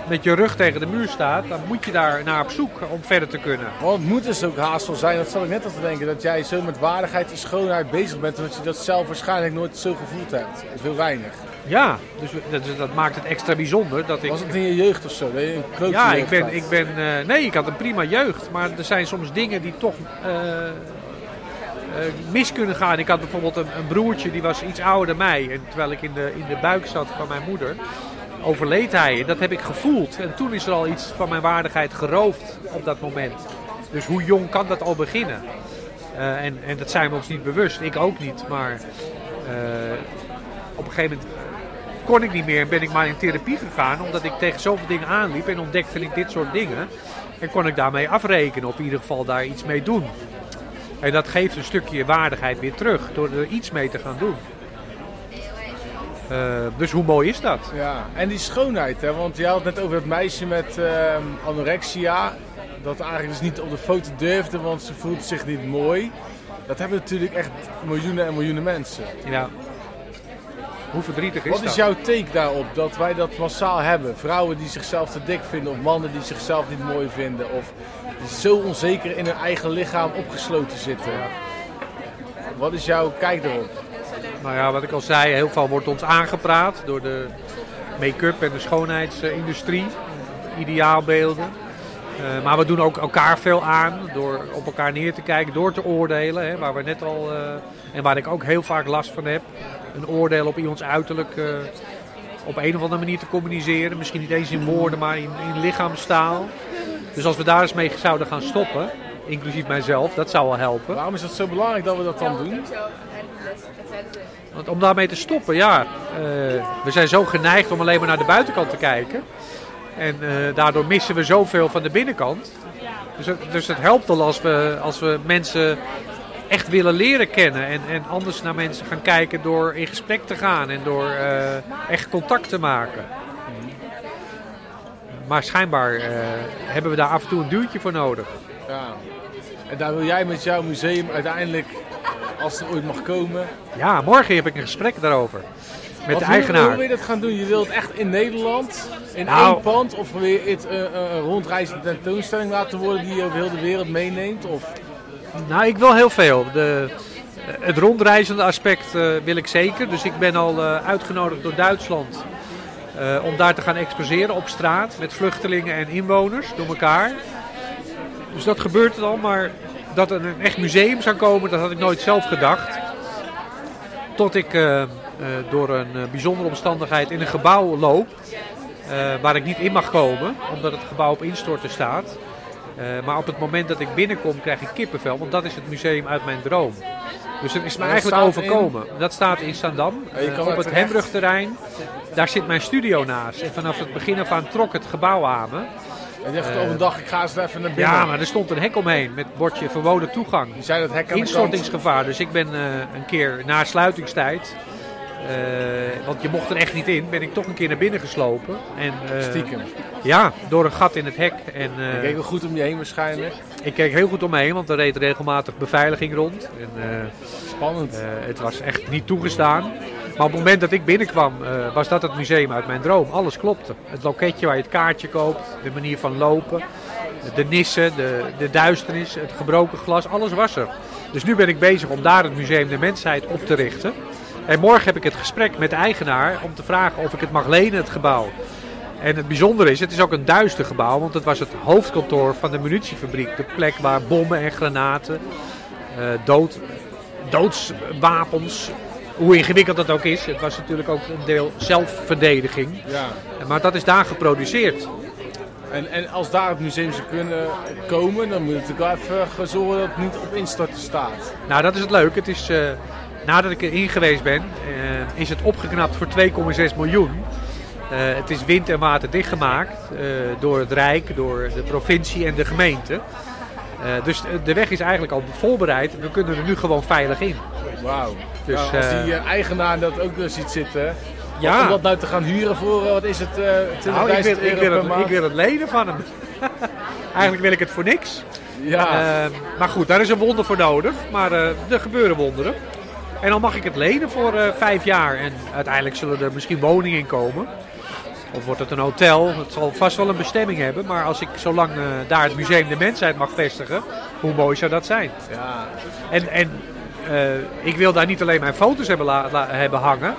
met je rug tegen de muur staat, dan moet je daar naar op zoek om verder te kunnen. Want het moet dus ook haast wel zijn, dat zal ik net al te denken, dat jij zo met waardigheid en schoonheid bezig bent, omdat je dat zelf waarschijnlijk nooit zo gevoeld hebt. Of heel weinig. Ja, dus dat, dat maakt het extra bijzonder dat ik. Was het in je jeugd of zo? Dat je een Ja, ik ben, ik ben. eh, nee, ik had een prima jeugd, maar er zijn soms dingen die toch. eh, eh, mis kunnen gaan. Ik had bijvoorbeeld een, een broertje die was iets ouder dan mij. En terwijl ik in de, in de buik zat van mijn moeder, overleed hij. Dat heb ik gevoeld. En toen is er al iets van mijn waardigheid geroofd op dat moment. Dus hoe jong kan dat al beginnen? Eh, en, en dat zijn we ons niet bewust. Ik ook niet. Maar eh, op een gegeven moment kon ik niet meer en ben ik maar in therapie gegaan. Omdat ik tegen zoveel dingen aanliep en ontdekte ik dit soort dingen. En kon ik daarmee afrekenen, of in ieder geval daar iets mee doen. En dat geeft een stukje waardigheid weer terug door er iets mee te gaan doen. Eh, dus hoe mooi is dat? Ja, en die schoonheid, hè? want je had het net over dat meisje met ehm, anorexia. Dat eigenlijk dus niet op de foto durfde, want ze voelt zich niet mooi. Dat hebben natuurlijk echt miljoenen en miljoenen mensen. Ja. Hoe verdrietig is Wat dat? is jouw take daarop, dat wij dat massaal hebben? Vrouwen die zichzelf te dik vinden, of mannen die zichzelf niet mooi vinden, of die zo onzeker in hun eigen lichaam opgesloten zitten. Wat is jouw kijk daarop? Nou ja, wat ik al zei, heel veel wordt ons aangepraat door de make-up en de schoonheidsindustrie. Ideaalbeelden. Eh, maar we doen ook elkaar veel aan door op elkaar neer te kijken, door te oordelen. Hè, waar we net al, eh, en waar ik ook heel vaak last van heb. Een oordeel op iemands uiterlijk eh, op een of andere manier te communiceren. Misschien niet eens in woorden, maar in, in lichaamstaal. Dus als we daar eens mee zouden gaan stoppen, inclusief mijzelf, dat zou wel helpen. Waarom is het zo belangrijk dat we dat dan doen? Want om daarmee te stoppen, ja, eh, we zijn zo geneigd om alleen maar naar de buitenkant te kijken. En eh, daardoor missen we zoveel van de binnenkant. Dus het, dus het helpt al als we, als we mensen echt willen leren kennen. En, en anders naar mensen gaan kijken door in gesprek te gaan en door eh, echt contact te maken. Maar schijnbaar eh, hebben we daar af en toe een duwtje voor nodig. Ja. En daar wil jij met jouw museum uiteindelijk, als het ooit mag komen, Ja, morgen heb ik een gesprek daarover. Met Wat de eigenaar. Hoe wil je dat gaan doen? Je wilt echt in Nederland, in Nou. één pand, of wil je het eh, eh, een rondreizende tentoonstelling laten worden die je over heel de wereld meeneemt? Of Nou, ik wil heel veel. De, het rondreizende aspect eh, wil ik zeker. Dus ik ben al eh, uitgenodigd door Duitsland eh, om daar te gaan exposeren op straat met vluchtelingen en inwoners door elkaar. Dus dat gebeurt er al, maar dat er een echt museum zou komen, dat had ik nooit zelf gedacht. Tot ik eh, eh, door een eh, bijzondere omstandigheid in een gebouw loop waar ik niet in mag komen, omdat het gebouw op instorten staat. Maar op het moment dat ik binnenkom krijg ik kippenvel, want dat is het museum uit mijn droom. Dus het is me eigenlijk overkomen. Dat staat in kan op het. Hembrugterrein. Daar zit mijn studio naast. En vanaf het begin af aan trok het gebouw aan me. Je dacht op een dag, ik ga eens even naar binnen. Ja, maar er stond een hek omheen met bordje verboden toegang. Je zei dat hek aan. Instortingsgevaar. Dus ik ben eh, een keer na sluitingstijd, eh, want je mocht er echt niet in, ben ik toch een keer naar binnen geslopen. En, eh, Stiekem. Ja, door een gat in het hek. En, Je keek wel goed om je heen waarschijnlijk. ik keek heel goed om me heen, want er reed regelmatig beveiliging rond. En, Spannend. het was echt niet toegestaan. Maar op het moment dat ik binnenkwam, eh, was dat het museum uit mijn droom. Alles klopte. Het loketje waar je het kaartje koopt, de manier van lopen, de nissen, de, de duisternis, het gebroken glas, alles was er. Dus nu ben ik bezig om daar het Museum der Mensheid op te richten. En morgen heb ik het gesprek met de eigenaar om te vragen of ik het mag lenen, het gebouw. En het bijzondere is, het is ook een duister gebouw, want het was het hoofdkantoor van de munitiefabriek. De plek waar bommen en granaten, eh, dood doodswapens. Hoe ingewikkeld dat ook is. Het was natuurlijk ook een deel zelfverdediging. Ja. Maar dat is daar geproduceerd. En, en als daar het museum zou kunnen komen, dan moet het natuurlijk wel even zorgen dat het niet op instorten staat. Nou, dat is het leuk. Het is, eh, nadat ik erin geweest ben, eh, is het opgeknapt voor 2,6 miljoen. Eh, het is wind en water dichtgemaakt door het Rijk, door de provincie en de gemeente. Dus de weg is eigenlijk al voorbereid. We kunnen er nu gewoon veilig in. Wauw. Dus, Nou, als eh, die eh, eigenaar dat ook ziet zitten, Ja. om dat nou te gaan huren voor, eh, wat is het, eh 20.000 Nou, ik, wil, ik, wil het, ik wil het lenen van hem. eigenlijk wil ik het voor niks. Ja, Eh, maar goed, daar is een wonder voor nodig. Maar er gebeuren wonderen. En dan mag ik het lenen voor vijf jaar. En uiteindelijk zullen er misschien woningen in komen. Of wordt het een hotel? Het zal vast wel een bestemming hebben. Maar als ik zolang eh, daar het Museum de Mensheid mag vestigen, hoe mooi zou dat zijn? ja. En, en ik wil daar niet alleen mijn foto's hebben, hebben hangen.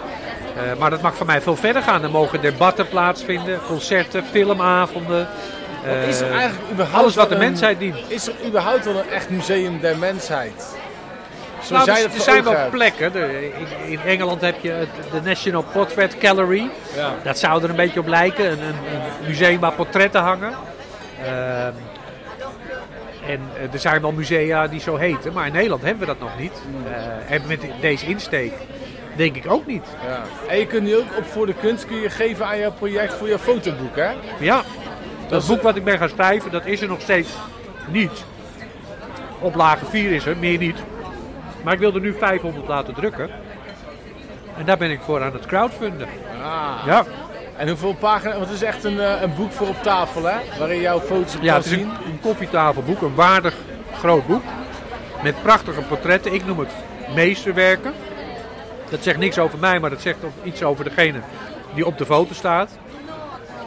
eh, maar dat mag van mij veel verder gaan. Er mogen debatten plaatsvinden, concerten, filmavonden. Is er eh, eigenlijk überhaupt alles wat de mensheid dient. Is er überhaupt wel een echt museum der mensheid? Nou, er, voor zijn wel plekken. De- in, in Engeland heb je de National Portrait Gallery. Ja. Dat zou er een beetje op lijken. Een, een, een museum waar portretten hangen. Ehm, en eh, er zijn wel musea die zo heten. Maar in Nederland hebben we dat nog niet. Eh, en met deze insteek denk ik ook niet. Ja. En je kunt nu ook op Voor de Kunst kun je geven aan jouw project voor je fotoboek, hè? Ja, dat boek wat ik ben gaan schrijven, dat is er nog steeds niet. Op lage 4 is er, meer niet. Maar ik wil er nu 500 laten drukken. En daar ben ik voor aan het crowdfunden. Ah. Ja, En hoeveel pagina's? Want het is echt een, eh, een boek voor op tafel, hè? Waarin jouw foto's op ja kan het is een, zien. een koffietafelboek, een waardig groot boek. Met prachtige portretten. Ik noem het meesterwerken. Dat zegt niks over mij, maar dat zegt ook iets over degene die op de foto staat.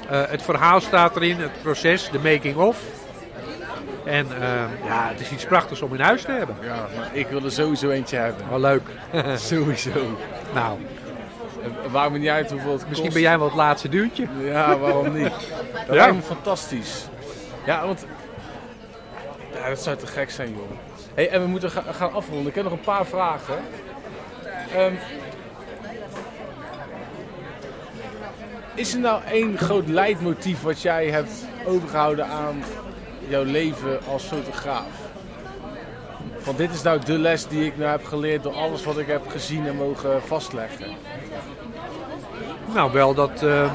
Eh, het verhaal staat erin, het proces, de making of. En eh, ja, het is iets prachtigs om in huis te hebben. Ja, maar ik wil er sowieso eentje hebben. Wel leuk. Sowieso. Nou, En Waarom niet uit hoeveel het misschien kost. ben jij wel het laatste duwtje. Ja, waarom niet? Dat Ja. lijkt me fantastisch. Ja, want... Ja, dat zou te gek zijn, joh. Hey, en we moeten ga- gaan afronden. Ik heb nog een paar vragen. Ehm, is er nou één groot leidmotief wat jij hebt overgehouden aan jouw leven als fotograaf? Van dit is nou de les die ik nou heb geleerd door alles wat ik heb gezien en mogen vastleggen. Nou, wel dat, ehm,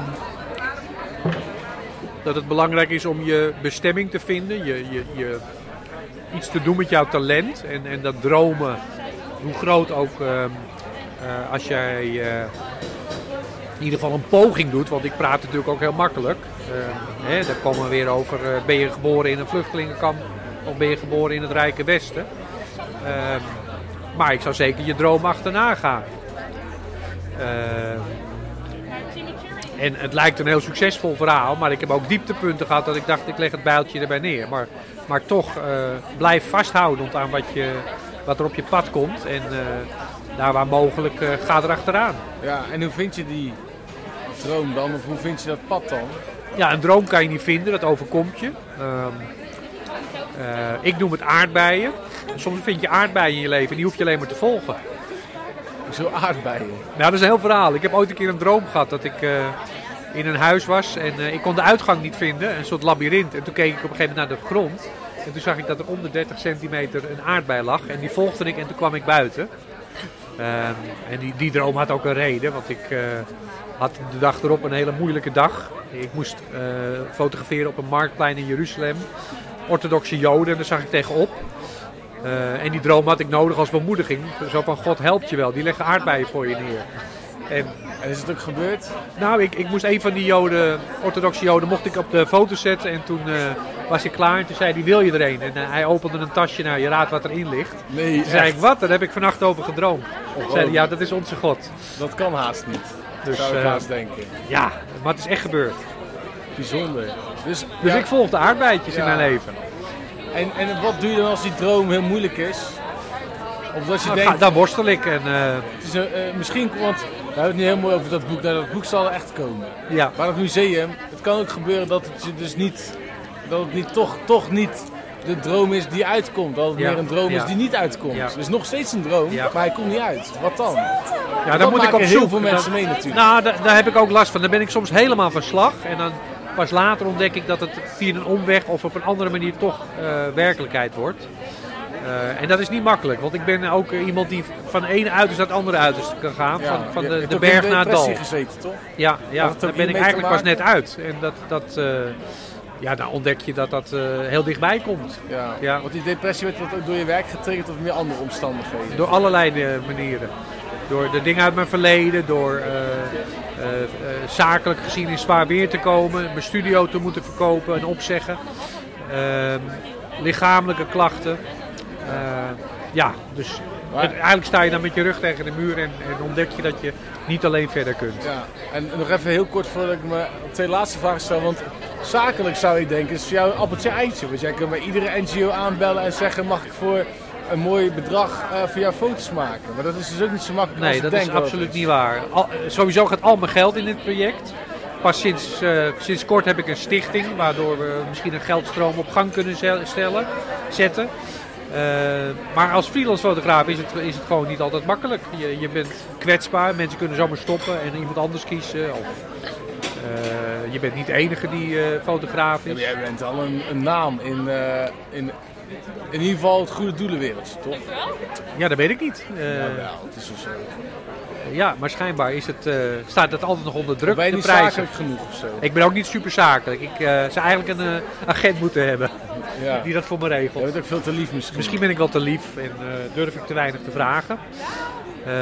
dat het belangrijk is om je bestemming te vinden. Je, je, je iets te doen met jouw talent. En, en dat dromen, hoe groot ook, ehm, eh, als jij eh, in ieder geval een poging doet. Want ik praat natuurlijk ook heel makkelijk. Ehm, hè, daar komen we weer over, eh, ben je geboren in een vluchtelingenkamp of ben je geboren in het Rijke Westen? Maar ik zou zeker je droom achterna gaan. En het lijkt een heel succesvol verhaal, maar ik heb ook dieptepunten gehad dat ik dacht, ik leg het bijltje erbij neer. Maar, maar toch, eh, blijf vasthoudend aan wat, je, wat er op je pad komt. En eh, daar waar mogelijk, eh, ga erachteraan. Ja, en hoe vind je die droom dan? Of hoe vind je dat pad dan? Ja, een droom kan je niet vinden, dat overkomt je. Ehm, eh, ik noem het aardbeien. Soms vind je aardbeien in je leven en die hoef je alleen maar te volgen. Zo aardbeien. Nou, dat is een heel verhaal. Ik heb ooit een keer een droom gehad dat ik eh, in een huis was en eh, ik kon de uitgang niet vinden, een soort labyrint. En toen keek ik op een gegeven moment naar de grond en toen zag ik dat er onder 30 centimeter een aardbei lag en die volgde ik en toen kwam ik buiten. Ehm, en die, die droom had ook een reden, want ik eh, had de dag erop een hele moeilijke dag. Ik moest fotograferen op een marktplein in Jeruzalem. Orthodoxe Joden, en daar zag ik tegenop. Eh, en die droom had ik nodig als bemoediging. Zo van God helpt je wel, die leggen aardbeien voor je neer. En En is het ook gebeurd? nou, ik, ik moest een van die Joden, orthodoxe Joden, mocht ik op de foto zetten. En toen eh, was ik klaar en toen zei hij, wil je er een? En eh, hij opende een tasje, nou je raadt wat erin ligt. Nee, Toen zei ik, wat? Daar heb ik vannacht over gedroomd. Toen zei hij, ja dat is onze God. Dat kan haast niet. Dus, zou ik eh, haast denken. Ja, maar het is echt gebeurd. Bijzonder. Dus, Dus ja, ik volg de aardbeidjes in mijn leven. En, en wat doe je dan als die droom heel moeilijk is? Of dat je Nou, denkt, ga- dan worstel ik en eh, het is eh, misschien, want we hebben het niet heel mooi over dat boek. Nou, dat boek zal er echt komen. ja. Maar het museum, het kan ook gebeuren dat het je dus niet, dat het niet toch, toch niet de droom is die uitkomt. Dat het Ja, meer een droom ja. is die niet uitkomt. Ja. Dus nog steeds een droom, maar hij komt niet uit. Wat dan? Ja, dan moet ik op heel zoek. veel mensen Dan- mee natuurlijk. Nou, da- daar heb ik ook last van. Dan ben ik soms helemaal van slag. En dan pas later ontdek ik dat het via een omweg of op een andere manier toch eh, werkelijkheid wordt. Eh, en dat is niet makkelijk, want ik ben ook iemand die van de ene uiterste naar het andere uiterste kan gaan. Ja, van van de, de berg naar het dal. gezeten, toch? Ja, ja daar ben ik eigenlijk pas net uit. En dat, dat, eh, ja, dan ontdek je dat dat heel dichtbij komt. Ja. Ja. Want die depressie werd ook door je werk getriggerd of meer andere omstandigheden? Door allerlei manieren. Door de dingen uit mijn verleden, door zakelijk gezien in zwaar weer te komen, mijn studio te moeten verkopen en opzeggen. Ehm, lichamelijke klachten. Eh, ja, dus Maar- eigenlijk sta je dan met je rug tegen de muur en, en ontdek je dat je niet alleen verder kunt. Ja, en nog even heel kort voordat ik me twee laatste vragen stel. Want zakelijk zou je denken, is voor jou een appeltje eitje. Want jij kunt bij iedere NGO aanbellen en zeggen: mag ik voor een mooi bedrag eh, jou foto's maken? Maar dat is dus ook niet zo makkelijk Nee, als dat ik is absoluut niet waar. Al- sowieso gaat al mijn geld in dit project. Pas sinds, eh, sinds kort heb ik een stichting, waardoor we misschien een geldstroom op gang kunnen stellen, zetten. Eh, maar als freelance fotograaf is het, is het gewoon niet altijd makkelijk. Je, je bent kwetsbaar, mensen kunnen zomaar stoppen en iemand anders kiezen. Of, eh, je bent niet de enige die eh, fotograaf Ja, is. maar jij bent al een, een naam in, eh, in, in ieder geval het goede doelenwereldje, toch? Ja, dat weet ik niet. Eh, Ja, wel, het is zo. ja, maar schijnbaar is het, eh, staat het altijd nog onder druk, Ben je de niet prijzen. zakelijk genoeg of zo? Ik ben ook niet super zakelijk. Ik eh, zou eigenlijk een eh, agent moeten hebben Ja. die dat voor me Je regelt. bent ook veel te lief misschien. Misschien ben ik wel te lief en eh, durf ik te weinig te vragen. Eh,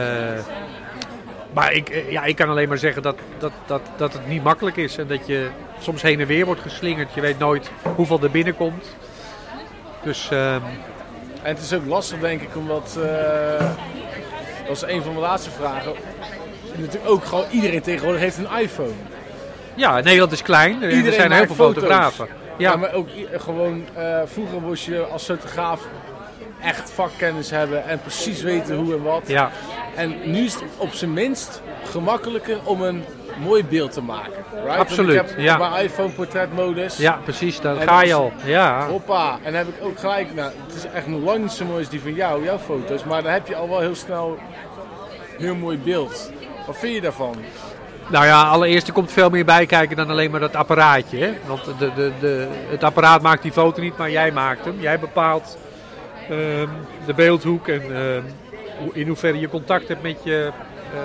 maar ik, eh, ja, ik kan alleen maar zeggen dat, dat, dat, dat het niet makkelijk is. En dat je soms heen en weer wordt geslingerd. Je weet nooit hoeveel er binnenkomt. Dus ehm, En het is ook lastig, denk ik, omdat. eh, dat is een van mijn laatste vragen. Natuurlijk ook gewoon iedereen tegenwoordig heeft een iPhone. ja, Nederland is klein. Er- er Iedereen zijn heel veel foto's. fotografen. Ja, Ja, maar ook gewoon. eh, vroeger moest je als fotograaf echt vakkennis hebben en precies weten hoe en wat. ja, En nu is het op zijn minst gemakkelijker om een mooi beeld te maken. Right? Want Absoluut, Ik heb ja. mijn iPhone portretmodus. ja, precies. Dan En ga je al. Ja. Hoppa, en dan heb ik ook gelijk, nou, het is echt nog lang niet zo mooi als die van jou, jouw foto's, maar dan heb je al wel heel snel een heel mooi beeld. Wat vind je daarvan? Nou ja, allereerst er komt veel meer bij kijken dan alleen maar dat apparaatje. Hè? Want de, de, de, het apparaat maakt die foto niet, maar jij maakt hem. Jij bepaalt ehm, de beeldhoek en ehm, in hoeverre je contact hebt met je, eh,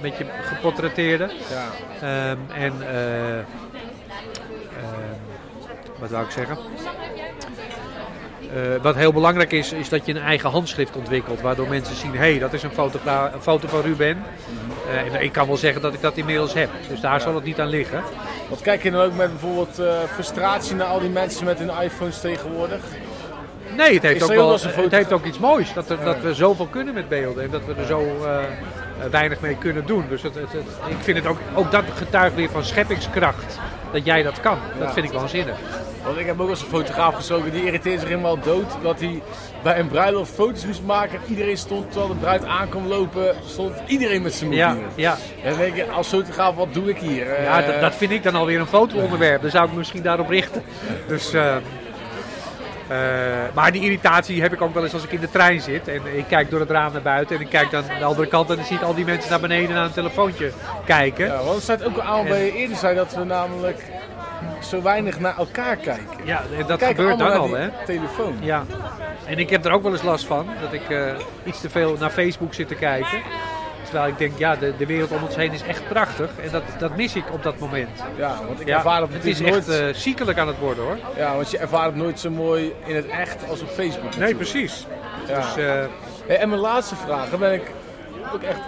met je geportretteerde. Ja. Ehm, en eh, ehm, wat wou ik zeggen? Eh, wat heel belangrijk is, is dat je een eigen handschrift ontwikkelt. Waardoor mensen zien, hé, hey, dat is een, fotogra- een foto van Ruben. Eh, en ik kan wel zeggen dat ik dat inmiddels heb. Dus daar zal het niet aan liggen. Wat kijk je dan ook met bijvoorbeeld eh, frustratie naar al die mensen met hun iPhones tegenwoordig? Nee, het heeft, Is ook, wel, foto- het heeft ook iets moois. Dat, er, dat we zoveel kunnen met beelden. En dat we er zo eh, eh, weinig mee kunnen doen. Dus het, het, het- ik vind het ook, ook dat getuigt weer van scheppingskracht. Dat jij dat kan. Dat Ja. vind ik waanzinnig. Want ik heb ook als een fotograaf gesproken, die irriteerde zich helemaal dood. Dat hij bij een bruiloft foto's moest maken. En iedereen stond, terwijl de bruid aankwam lopen, stond iedereen met zijn mobiel. Ja, ja. En dan denk je, als fotograaf, wat doe ik hier? Eh, ja dat, dat vind ik dan alweer een foto-onderwerp. Daar zou ik me misschien daarop richten. Dus, eh, eh, maar die irritatie heb ik ook wel eens als ik in de trein zit. En ik kijk door het raam naar buiten. En ik kijk dan aan de andere kant en dan zie ik al die mensen naar beneden naar een telefoontje kijken. Ja, want het staat ook al bij je eerder zei dat we namelijk zo weinig naar elkaar kijken. Ja, dat gebeurt dan al, hè? telefoon. Ja. En ik heb er ook wel eens last van. Dat ik eh, iets te veel naar Facebook zit te kijken. Terwijl ik denk, ja, de, de wereld om ons heen is echt prachtig. En dat, dat mis ik op dat moment. Ja, want ik Ja, ervaar dat het is echt nooit. eh, ziekelijk aan het worden, hoor. Ja, want je ervaart het nooit zo mooi in het echt als op Facebook. Nee, precies. Ja. Dus, eh, Hey, en mijn laatste vraag, daar ben ik ook echt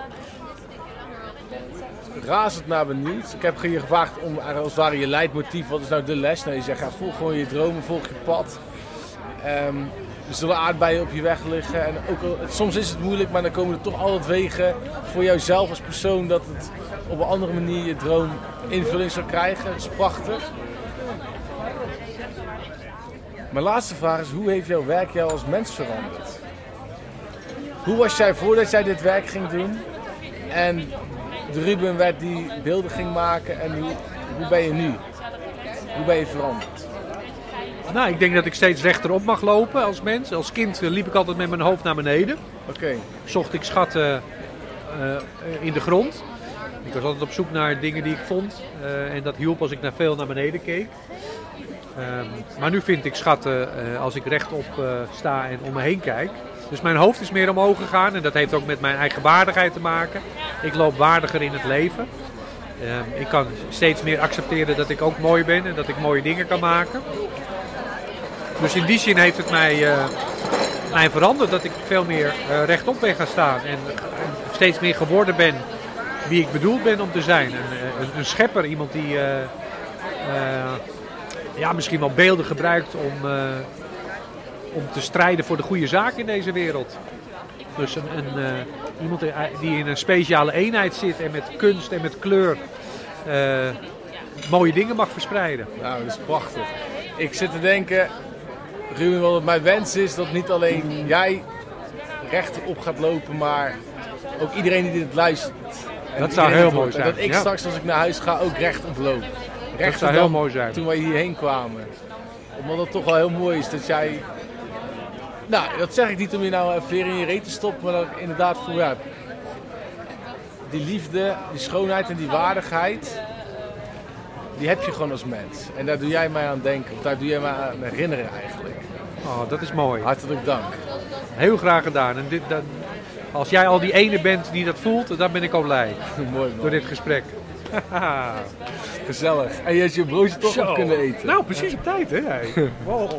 razend naar benieuwd. Ik heb je gevraagd om als het ware je leidmotief, wat is nou de les? Nou, je zegt, ja, volg gewoon je dromen, volg je pad. Ehm, er zullen aardbeien op je weg liggen. En ook soms is het moeilijk, maar dan komen er toch altijd wegen voor jouzelf als persoon dat het op een andere manier je droom invulling zal krijgen. Dat is prachtig. Mijn laatste vraag is, hoe heeft jouw werk jou als mens veranderd? Hoe was jij voordat jij dit werk ging doen? En de Ruben werd die beelden ging maken en hoe, hoe ben je nu? Hoe ben je veranderd? Nou, ik denk dat ik steeds rechterop mag lopen als mens. Als kind eh, liep ik altijd met mijn hoofd naar beneden. Oké. Zocht ik schatten eh, in de grond. Ik was altijd op zoek naar dingen die ik vond. eh, en dat hielp als ik naar veel naar beneden keek. Ehm, maar nu vind ik schatten eh, als ik rechtop eh, sta en om me heen kijk. Dus mijn hoofd is meer omhoog gegaan. En dat heeft ook met mijn eigen waardigheid te maken. Ik loop waardiger in het leven. Ehm, ik kan steeds meer accepteren dat ik ook mooi ben en dat ik mooie dingen kan maken. Dus in die zin heeft het mij, eh, mij veranderd dat ik veel meer eh, rechtop ben gaan staan. En, steeds meer geworden ben wie ik bedoeld ben om te zijn. Een, eh, een, schepper, iemand die ja, misschien wel beelden gebruikt om, om te strijden voor de goede zaak in deze wereld. Dus een, iemand die- in een speciale eenheid zit en met kunst en met kleur mooie dingen mag verspreiden. Nou, dat is prachtig. Ik zit te denken, Ruben, wat mijn wens is dat niet alleen jij rechtop gaat lopen, maar ook iedereen die dit luistert. En Dat zou heel mooi. En zijn, dat ik ja. straks als ik naar huis ga ook rechtop loop. Rechter zou heel mooi zijn. Toen wij hierheen kwamen. Omdat het toch wel heel mooi is dat jij... Nou, dat zeg ik niet om je nou even weer in je reet te stoppen, maar dat ik inderdaad voor ja, die liefde, die schoonheid en die waardigheid, die heb je gewoon als mens. En daar doe jij mij aan denken, of daar doe jij mij aan herinneren eigenlijk. Oh, dat is mooi. Hartelijk dank. Heel graag gedaan. En dit, dat, als jij al die ene bent die dat voelt, dan ben ik al blij Mooi door man. dit gesprek. Gezellig. En je hebt je broodje toch Zo. op kunnen eten. Nou, precies op tijd, hè? Wow.